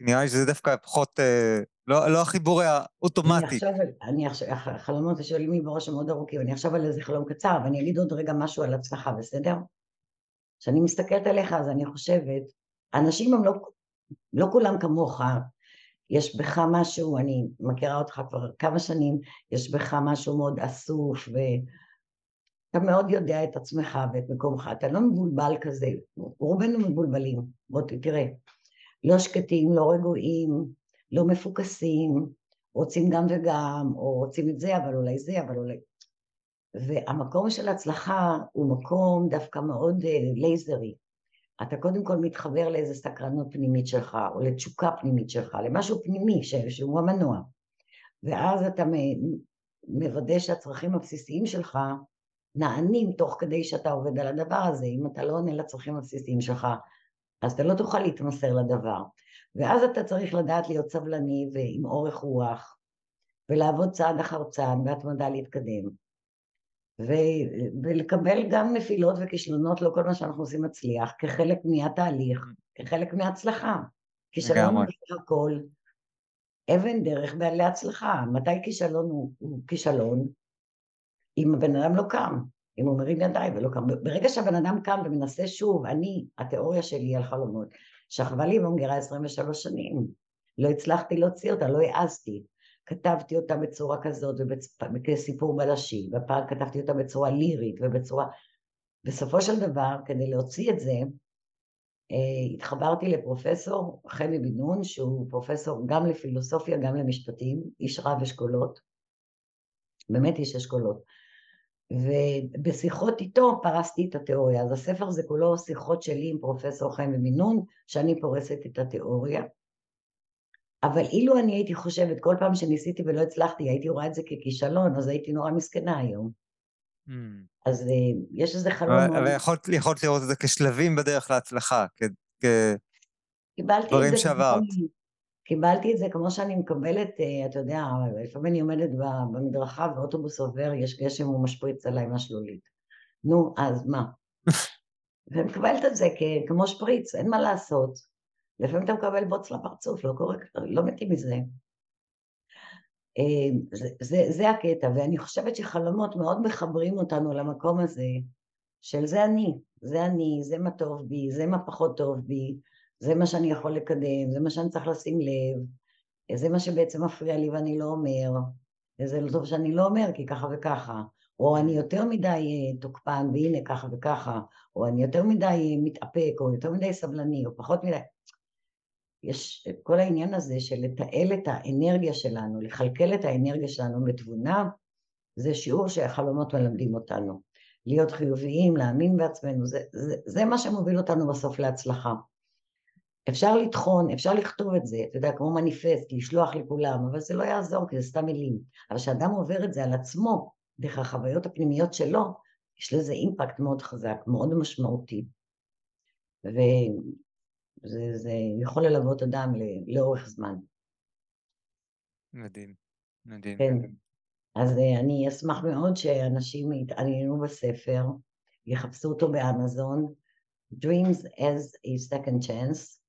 נראה לי שזה דווקא פחות, אה, לא, לא החיבור האוטומטי. אני עכשיו, אני עכשיו, החלומות שואלים לי בראש הם מאוד ארוכים, אני עכשיו על איזה חלום קצר, ואני אגיד עוד רגע משהו על הצלחה, בסדר? כשאני מסתכלת עליך אז אני חושבת, אנשים הם לא, לא כולם כמוך, יש בך משהו, אני מכירה אותך כבר כמה שנים, יש בך משהו מאוד אסוף ואתה מאוד יודע את עצמך ואת מקומך, אתה לא מבולבל כזה, רובנו מבולבלים, בוא תראה, לא שקטים, לא רגועים, לא מפוקסים, רוצים גם וגם, או רוצים את זה, אבל אולי זה, אבל אולי... והמקום של הצלחה הוא מקום דווקא מאוד uh, לייזרי. אתה קודם כל מתחבר לאיזה סקרנות פנימית שלך, או לתשוקה פנימית שלך, למשהו פנימי. שהוא המנוע. ואז אתה מוודא שהצרכים הבסיסיים שלך נענים תוך כדי שאתה עובד על הדבר הזה. אם אתה לא עונה לצרכים הבסיסיים שלך, אז אתה לא תוכל להתמסר לדבר. ואז אתה צריך לדעת להיות סבלני ועם אורך רוח, ולעבוד צעד אחר צעד בהתמדה להתקדם. ו- ולקבל גם נפילות וכישלונות, לא כל מה שאנחנו עושים מצליח, כחלק מהתהליך, כחלק מההצלחה. כישלון הוא הכל אבן דרך בעלי הצלחה. מתי כישלון הוא, הוא כישלון? אם הבן אדם לא קם. אם הוא מרים ידיים ולא קם. ברגע שהבן אדם קם ומנסה שוב, אני, התיאוריה שלי על חלומות, שכבה לי במגירה 23 שנים, לא הצלחתי להוציא אותה, לא העזתי. כתבתי אותה בצורה כזאת, כסיפור בלשי, ופעם כתבתי אותה בצורה לירית ובצורה... בסופו של דבר, כדי להוציא את זה, אה, התחברתי לפרופסור חמי בן נון, שהוא פרופסור גם לפילוסופיה, גם למשפטים, איש רב אשכולות, באמת איש אשכולות. ובשיחות איתו פרסתי את התיאוריה. אז הספר זה כולו שיחות שלי עם פרופסור חיים במינון, שאני פורסת את התיאוריה. אבל אילו אני הייתי חושבת כל פעם שניסיתי ולא הצלחתי, הייתי רואה את זה ככישלון, אז הייתי נורא מסכנה היום. Mm. אז uh, יש איזה חלום אבל. אבל יכולת, יכולת לראות את זה כשלבים בדרך להצלחה, כדברים שעברת. קיבלתי את זה כמו שאני מקבלת, אה, אתה יודע, לפעמים אני עומדת במדרכה ואוטובוס עובר, יש גשם, הוא משפריץ עליי מהשלולית. נו, אז מה? *laughs* ומקבלת את זה כמו שפריץ, אין מה לעשות. לפעמים אתה מקבל בוץ לפרצוף, לא קורה, לא מתים מזה. אה, זה, זה, זה הקטע, ואני חושבת שחלומות מאוד מחברים אותנו למקום הזה של זה אני, זה אני, זה מה טוב בי, זה מה פחות טוב בי, זה מה שאני יכול לקדם, זה מה שאני צריך לשים לב, זה מה שבעצם מפריע לי ואני לא אומר, וזה לא טוב שאני לא אומר כי ככה וככה, או אני יותר מדי אה, תוקפן והנה ככה וככה, או אני יותר מדי אה, מתאפק, או יותר מדי סבלני, או פחות מדי... יש את כל העניין הזה של לתעל את האנרגיה שלנו, לכלכל את האנרגיה שלנו בתבונה, זה שיעור שהחלומות מלמדים אותנו. להיות חיוביים, להאמין בעצמנו, זה, זה, זה מה שמוביל אותנו בסוף להצלחה. אפשר לטחון, אפשר לכתוב את זה, אתה יודע, כמו מניפסט, לשלוח לכולם, אבל זה לא יעזור, כי זה סתם מילים. אבל כשאדם עובר את זה על עצמו, דרך החוויות הפנימיות שלו, יש לזה אימפקט מאוד חזק, מאוד משמעותי. וזה יכול ללוות אדם לאורך זמן. מדהים, מדהים. כן. אז אה, אני אשמח מאוד שאנשים יתעניינו בספר, יחפשו אותו באמזון, Dreams as a Second Chance,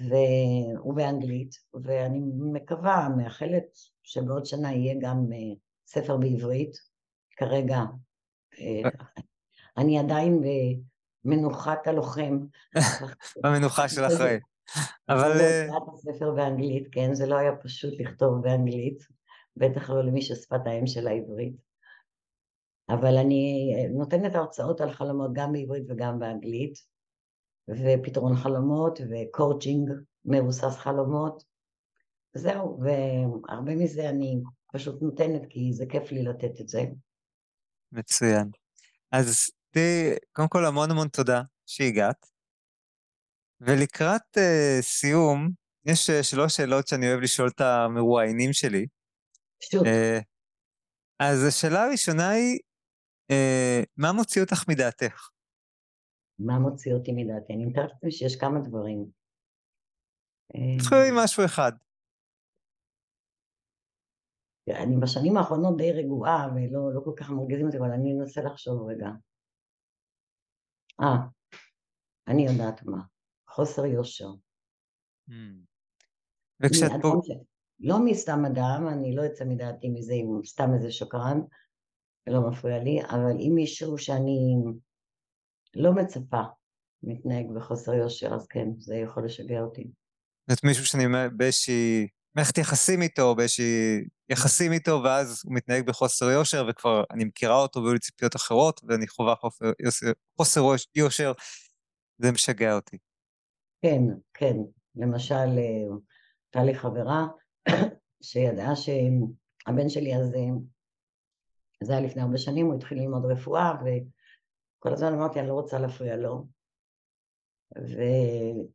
והוא באנגלית, ואני מקווה, מאחלת שבעוד שנה יהיה גם אה, ספר בעברית. כרגע אה, אני עדיין במנוחת הלוחם. *laughs* במנוחה של אחרי. אבל... לא הספר באנגלית, כן, זה לא היה פשוט לכתוב באנגלית, בטח לא למי ששפת האם של העברית. אבל אני נותנת הרצאות על חלומות גם בעברית וגם באנגלית, ופתרון חלומות וקואוצ'ינג מבוסס חלומות. זהו, והרבה מזה אני פשוט נותנת כי זה כיף לי לתת את זה. מצוין. אז תראי, קודם כל המון המון תודה שהגעת. ולקראת uh, סיום, יש uh, שלוש שאלות שאני אוהב לשאול את המרואיינים שלי. פשוט. Uh, אז השאלה הראשונה היא, uh, מה מוציא אותך מדעתך? מה מוציא אותי מדעתי? אני מתארת לעצמי שיש כמה דברים. תתחילי עם משהו אחד. אני בשנים האחרונות די רגועה ולא לא כל כך מרגיזים אותי, אבל אני אנסה לחשוב רגע. אה, אני יודעת מה. חוסר יושר. Mm. וכשאת פה... ש... לא מסתם אדם, אני לא אצא מדעתי מזה אם סתם איזה שקרן, לא מפריע לי, אבל אם מישהו שאני לא מצפה מתנהג בחוסר יושר, אז כן, זה יכול לשגע אותי. זאת מישהו שאני באיזושהי מערכת יחסים איתו, באיזושהי יחסים איתו, ואז הוא מתנהג בחוסר יושר, וכבר אני מכירה אותו והיו לי ציפיות אחרות, ואני חווה חוסר, חוסר יושר, זה משגע אותי. כן, כן. למשל, אה, הייתה לי חברה שידעה שהבן שלי הזה, זה היה לפני הרבה שנים, הוא התחיל ללמוד רפואה, וכל הזמן אמרתי, אני לא רוצה להפריע לו. והיא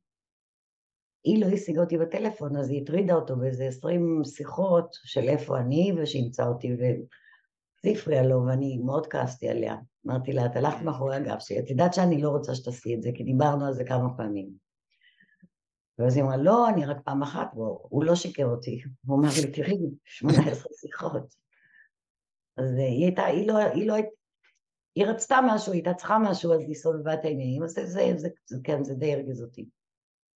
לא השיגה אותי בטלפון, אז היא הטרידה אותו באיזה עשרים שיחות של איפה אני, ושימצא אותי, וזה הפריע לו, ואני מאוד כעסתי עליה. אמרתי לה, את הלכת מאחורי הגב שלי, את יודעת שאני לא רוצה שתעשי את זה, כי דיברנו על זה כמה פעמים. ואז היא אמרה, לא, אני רק פעם אחת, הוא לא שיקר אותי. הוא אמר לי, תראי, 18 שיחות. אז היא הייתה, היא לא, היא לא, היא רצתה משהו, היא הייתה צריכה משהו, אז היא סובבה את העניינים, אז זה, זה, זה, זה, כן, זה די הרגיז אותי.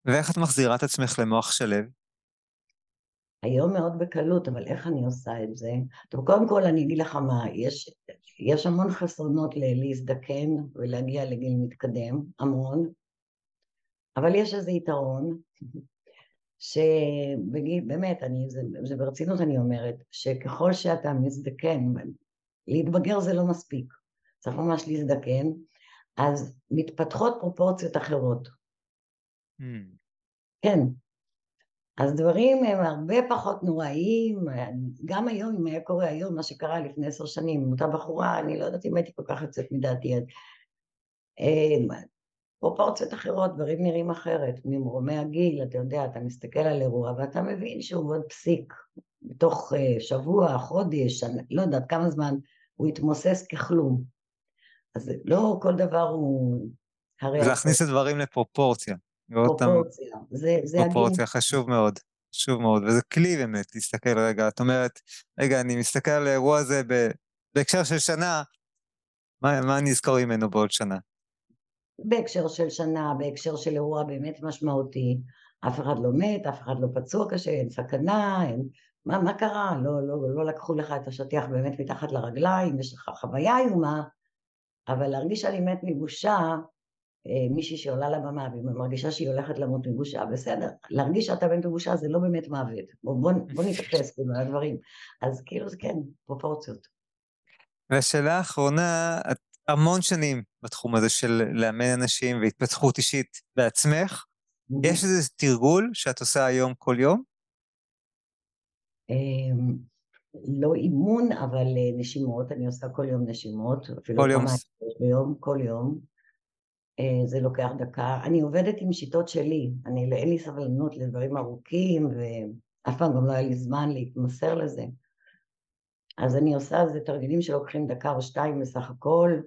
ואיך את מחזירה את עצמך למוח שלו? היום מאוד בקלות, אבל איך אני עושה את זה? טוב, קודם כל אני אגיד לך מה, יש, יש המון חסרונות להזדקן ולהגיע לגיל מתקדם, המון, אבל יש איזה יתרון, שבגיל, באמת, אני, זה, זה ברצינות אני אומרת, שככל שאתה מזדקן, להתבגר זה לא מספיק, צריך ממש להזדקן, אז מתפתחות פרופורציות אחרות. Mm. כן. אז דברים הם הרבה פחות נוראיים, גם היום, אם היה קורה היום, מה שקרה לפני עשר שנים, אותה בחורה, אני לא יודעת אם הייתי כל כך יוצאת מדעתי, אה, פרופורציות אחרות, דברים נראים אחרת, ממרומי הגיל, אתה יודע, אתה מסתכל על אירוע ואתה מבין שהוא עוד פסיק, בתוך uh, שבוע, חודש, לא יודעת כמה זמן, הוא יתמוסס ככלום. אז לא כל דבר הוא... הרי... להכניס את הדברים לפרופורציה. פרופורציה, זה, זה פרופורציה, הגיל. חשוב מאוד, חשוב מאוד, וזה כלי באמת להסתכל רגע, את אומרת, רגע, אני מסתכל על האירוע הזה בהקשר של שנה, מה, מה אני אזכור ממנו בעוד שנה? בהקשר של שנה, בהקשר של אירוע באמת משמעותי. אף אחד לא מת, אף אחד לא פצוע קשה, אין סכנה, אין... מה, מה קרה? לא, לא, לא לקחו לך את השטיח באמת מתחת לרגליים, יש לך חוויה איומה, אבל להרגיש שאני מת מבושה, אה, מישהי שעולה לבמה והיא מרגישה שהיא הולכת למות מבושה, בסדר, להרגיש שאתה מת מבושה זה לא באמת מוות, בוא, בוא, בוא נתייחס כאילו על הדברים, אז כאילו זה כן, פרופורציות. והשאלה האחרונה, את המון שנים בתחום הזה של לאמן אנשים והתפתחות אישית בעצמך. יש איזה תרגול שאת עושה היום כל יום? לא אימון, אבל אה, נשימות, אני עושה כל יום נשימות, אפילו כל יום. ביום, כל יום. אה, זה לוקח דקה. אני עובדת עם שיטות שלי, אני, אין לי סבלנות לדברים ארוכים, ואף פעם גם לא היה לי זמן להתמסר לזה. אז אני עושה איזה תרגילים שלוקחים דקה או שתיים בסך הכל,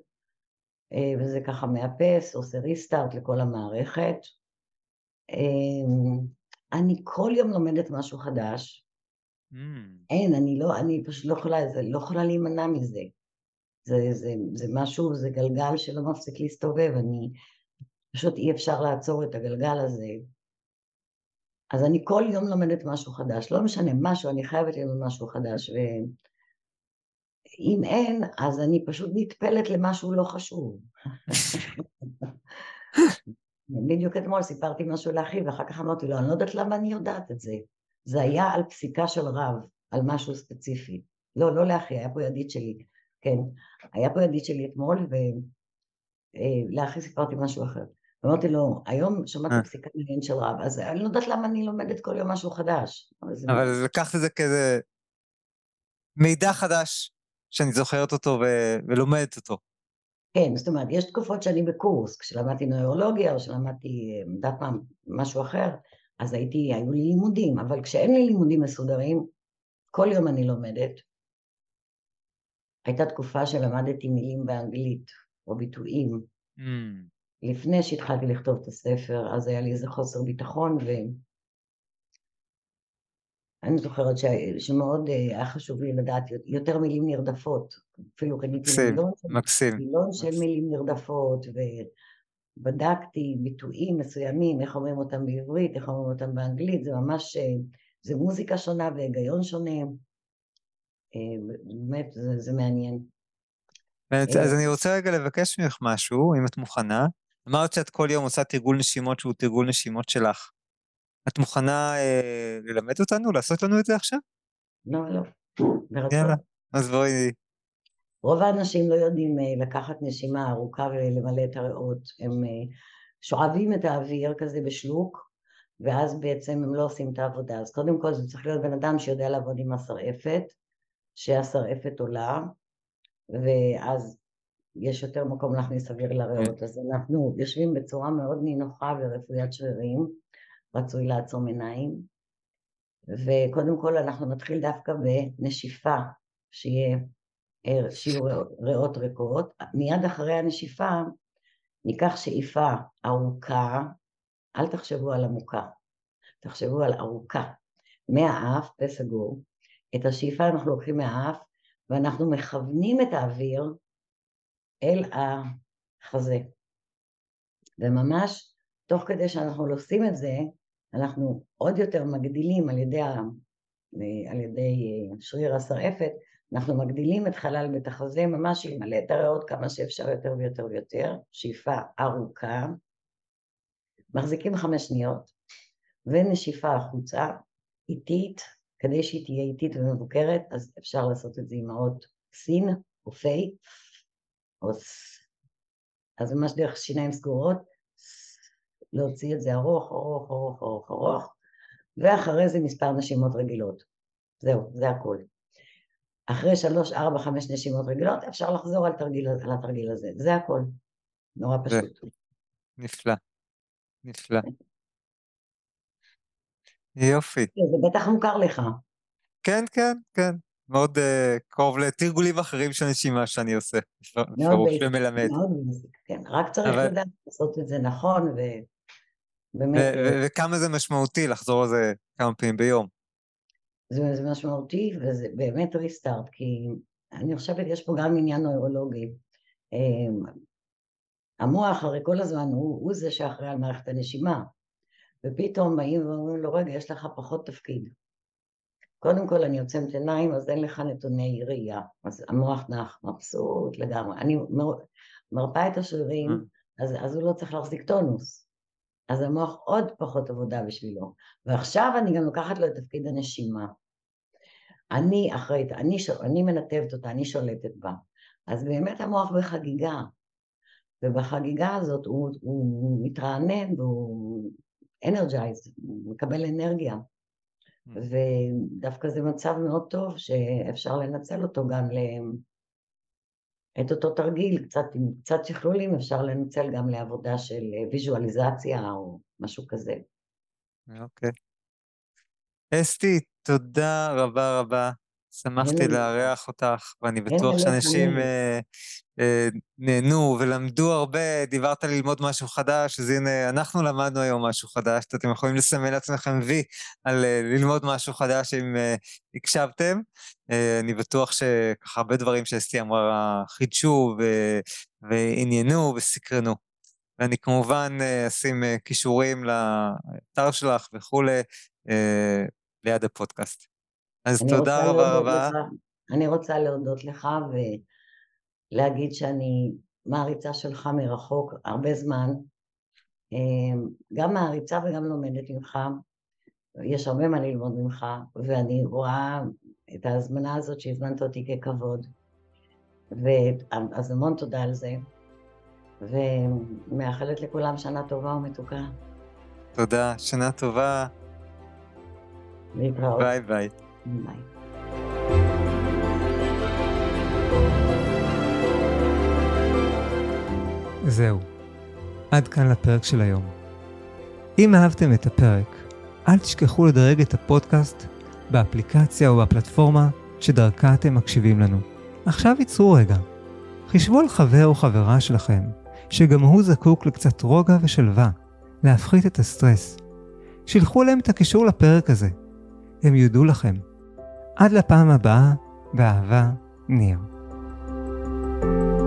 אה, וזה ככה מאפס, עושה ריסטארט לכל המערכת. אני כל יום לומדת משהו חדש. Mm. אין, אני לא, אני פשוט לא יכולה, זה, לא יכולה להימנע מזה. זה, זה, זה משהו, זה גלגל שלא מפסיק להסתובב, אני, פשוט אי אפשר לעצור את הגלגל הזה. אז אני כל יום לומדת משהו חדש, לא משנה, משהו, אני חייבת ללמוד משהו חדש, ואם אין, אז אני פשוט נטפלת למשהו לא חשוב. *laughs* בדיוק אתמול סיפרתי משהו לאחי, ואחר כך אמרתי לו, אני לא יודעת למה אני יודעת את זה. זה היה על פסיקה של רב, על משהו ספציפי. לא, לא לאחי, היה פה ידיד שלי, כן. היה פה ידיד שלי אתמול, ולאחי אה, סיפרתי משהו אחר. אמרתי לו, היום שמעתי אה. פסיקה מעניין של רב, אז אני לא יודעת למה אני לומדת כל יום משהו חדש. אבל לקחת את זה כזה מידע חדש, שאני זוכרת אותו ולומדת אותו. כן, זאת אומרת, יש תקופות שאני בקורס, כשלמדתי נוירולוגיה או שלמדתי, אה, מה, משהו אחר, אז הייתי, היו לי לימודים, אבל כשאין לי לימודים מסודרים, כל יום אני לומדת. הייתה תקופה שלמדתי מילים באנגלית, או ביטויים. Mm. לפני שהתחלתי לכתוב את הספר, אז היה לי איזה חוסר ביטחון, ואני זוכרת ש... שמאוד אה, היה חשוב לי לדעת יותר מילים נרדפות. אפילו קניתי מילון. מילון של מילים נרדפות, ובדקתי ביטויים מסוימים, איך אומרים אותם בעברית, איך אומרים אותם באנגלית, זה ממש, אה, זה מוזיקה שונה והיגיון שונה. אה, באמת, זה, זה מעניין. אז אני רוצה רגע לבקש ממך משהו, אם את מוכנה. אמרת שאת כל יום עושה תרגול נשימות שהוא תרגול נשימות שלך. את מוכנה אה, ללמד אותנו, לעשות לנו את זה עכשיו? לא, לא. יאללה, אז בואי... רוב האנשים לא יודעים אה, לקחת נשימה ארוכה ולמלא את הריאות. הם אה, שואבים את האוויר כזה בשלוק, ואז בעצם הם לא עושים את העבודה. אז קודם כל זה צריך להיות בן אדם שיודע לעבוד עם השרעפת, שהשרעפת עולה, ואז יש יותר מקום להכניס אוויר לריאות. כן. אז אנחנו יושבים בצורה מאוד נינוחה ורפויית שרירים, רצוי לעצום עיניים, וקודם כל אנחנו נתחיל דווקא בנשיפה, שיהיה, שיהיו ריאות ריקות. מיד אחרי הנשיפה ניקח שאיפה ארוכה, אל תחשבו על עמוקה, תחשבו על ארוכה, מהאף, פה סגור. את השאיפה אנחנו לוקחים מהאף ואנחנו מכוונים את האוויר אל החזה. וממש תוך כדי שאנחנו עושים את זה, אנחנו עוד יותר מגדילים על ידי, על ידי שריר השרעפת, אנחנו מגדילים את חלל בית החזה ממש למלא את הריאות כמה שאפשר יותר ויותר ויותר, שאיפה ארוכה, מחזיקים חמש שניות, ונשיפה החוצה, איטית, כדי שהיא תהיה איטית ומבוקרת, אז אפשר לעשות את זה עם האות סין או פי, או ס... אז ממש דרך שיניים סגורות, להוציא את זה ארוך, ארוך, ארוך, ארוך, ארוך, ואחרי זה מספר נשימות רגילות. זהו, זה הכל. אחרי שלוש, ארבע, חמש נשימות רגילות, אפשר לחזור על, תרגיל, על התרגיל הזה. זה הכל. נורא פשוט. נפלא. נפלא. יופי. זה בטח מוכר לך. כן, כן, כן. מאוד uh, קרוב לתרגולים אחרים של נשימה שאני עושה, בפירוש ומלמד. מאוד בייסיק, כן. רק צריך אבל... לדעת לעשות את זה נכון, ובאמת... אה, וכמה זה משמעותי לחזור על זה כמה פעמים ביום. זה, זה משמעותי, וזה באמת ריסטארט, כי אני חושבת יש פה גם עניין נוירולוגי. אמ, המוח הרי כל הזמן הוא, הוא זה שאחראי על מערכת הנשימה, ופתאום באים ואומרים לו, רגע, יש לך פחות תפקיד. קודם כל אני עוצמת עיניים, אז אין לך נתוני ראייה. אז המוח נח, מבסוט לגמרי. אני מר... מרפאה את השרירים, אה. אז, אז הוא לא צריך להחזיק טונוס. אז המוח עוד פחות עבודה בשבילו. ועכשיו אני גם לוקחת לו את תפקיד הנשימה. אני אחראית, אני, אני מנתבת אותה, אני שולטת בה. אז באמת המוח בחגיגה. ובחגיגה הזאת הוא, הוא מתרענן והוא אנרג'ייז, הוא מקבל אנרגיה. Mm. ודווקא זה מצב מאוד טוב שאפשר לנצל אותו גם ל... את אותו תרגיל, קצת, עם קצת שכלולים אפשר לנצל גם לעבודה של ויזואליזציה או משהו כזה. אוקיי. Okay. אסתי, תודה רבה רבה. שמחתי לארח אותך, ואני בטוח שאנשים אה, אה, נהנו ולמדו הרבה, דיברת על ללמוד משהו חדש, אז הנה, אנחנו למדנו היום משהו חדש, אתם יכולים לסמן לעצמכם וי על אה, ללמוד משהו חדש אם אה, הקשבתם. אה, אני בטוח שככה הרבה דברים שאסתי אמרה חידשו ועניינו וסקרנו. ואני כמובן אשים כישורים לאתר שלך וכולי ליד הפודקאסט. אז תודה רבה רבה. אני רוצה להודות לך ולהגיד שאני מעריצה שלך מרחוק הרבה זמן, גם מעריצה וגם לומדת ממך, יש הרבה מה ללמוד ממך, ואני רואה את ההזמנה הזאת שהזמנת אותי ככבוד, אז המון תודה על זה, ומאחלת לכולם שנה טובה ומתוקה. תודה, שנה טובה. להתראות. ביי ביי. ביי. זהו, עד כאן לפרק של היום. אם אהבתם את הפרק, אל תשכחו לדרג את הפודקאסט באפליקציה או בפלטפורמה שדרכה אתם מקשיבים לנו. עכשיו ייצרו רגע. חישבו על חבר או חברה שלכם, שגם הוא זקוק לקצת רוגע ושלווה, להפחית את הסטרס. שילחו להם את הקישור לפרק הזה. הם יודו לכם. עד לפעם הבאה, באהבה, ניר. thank you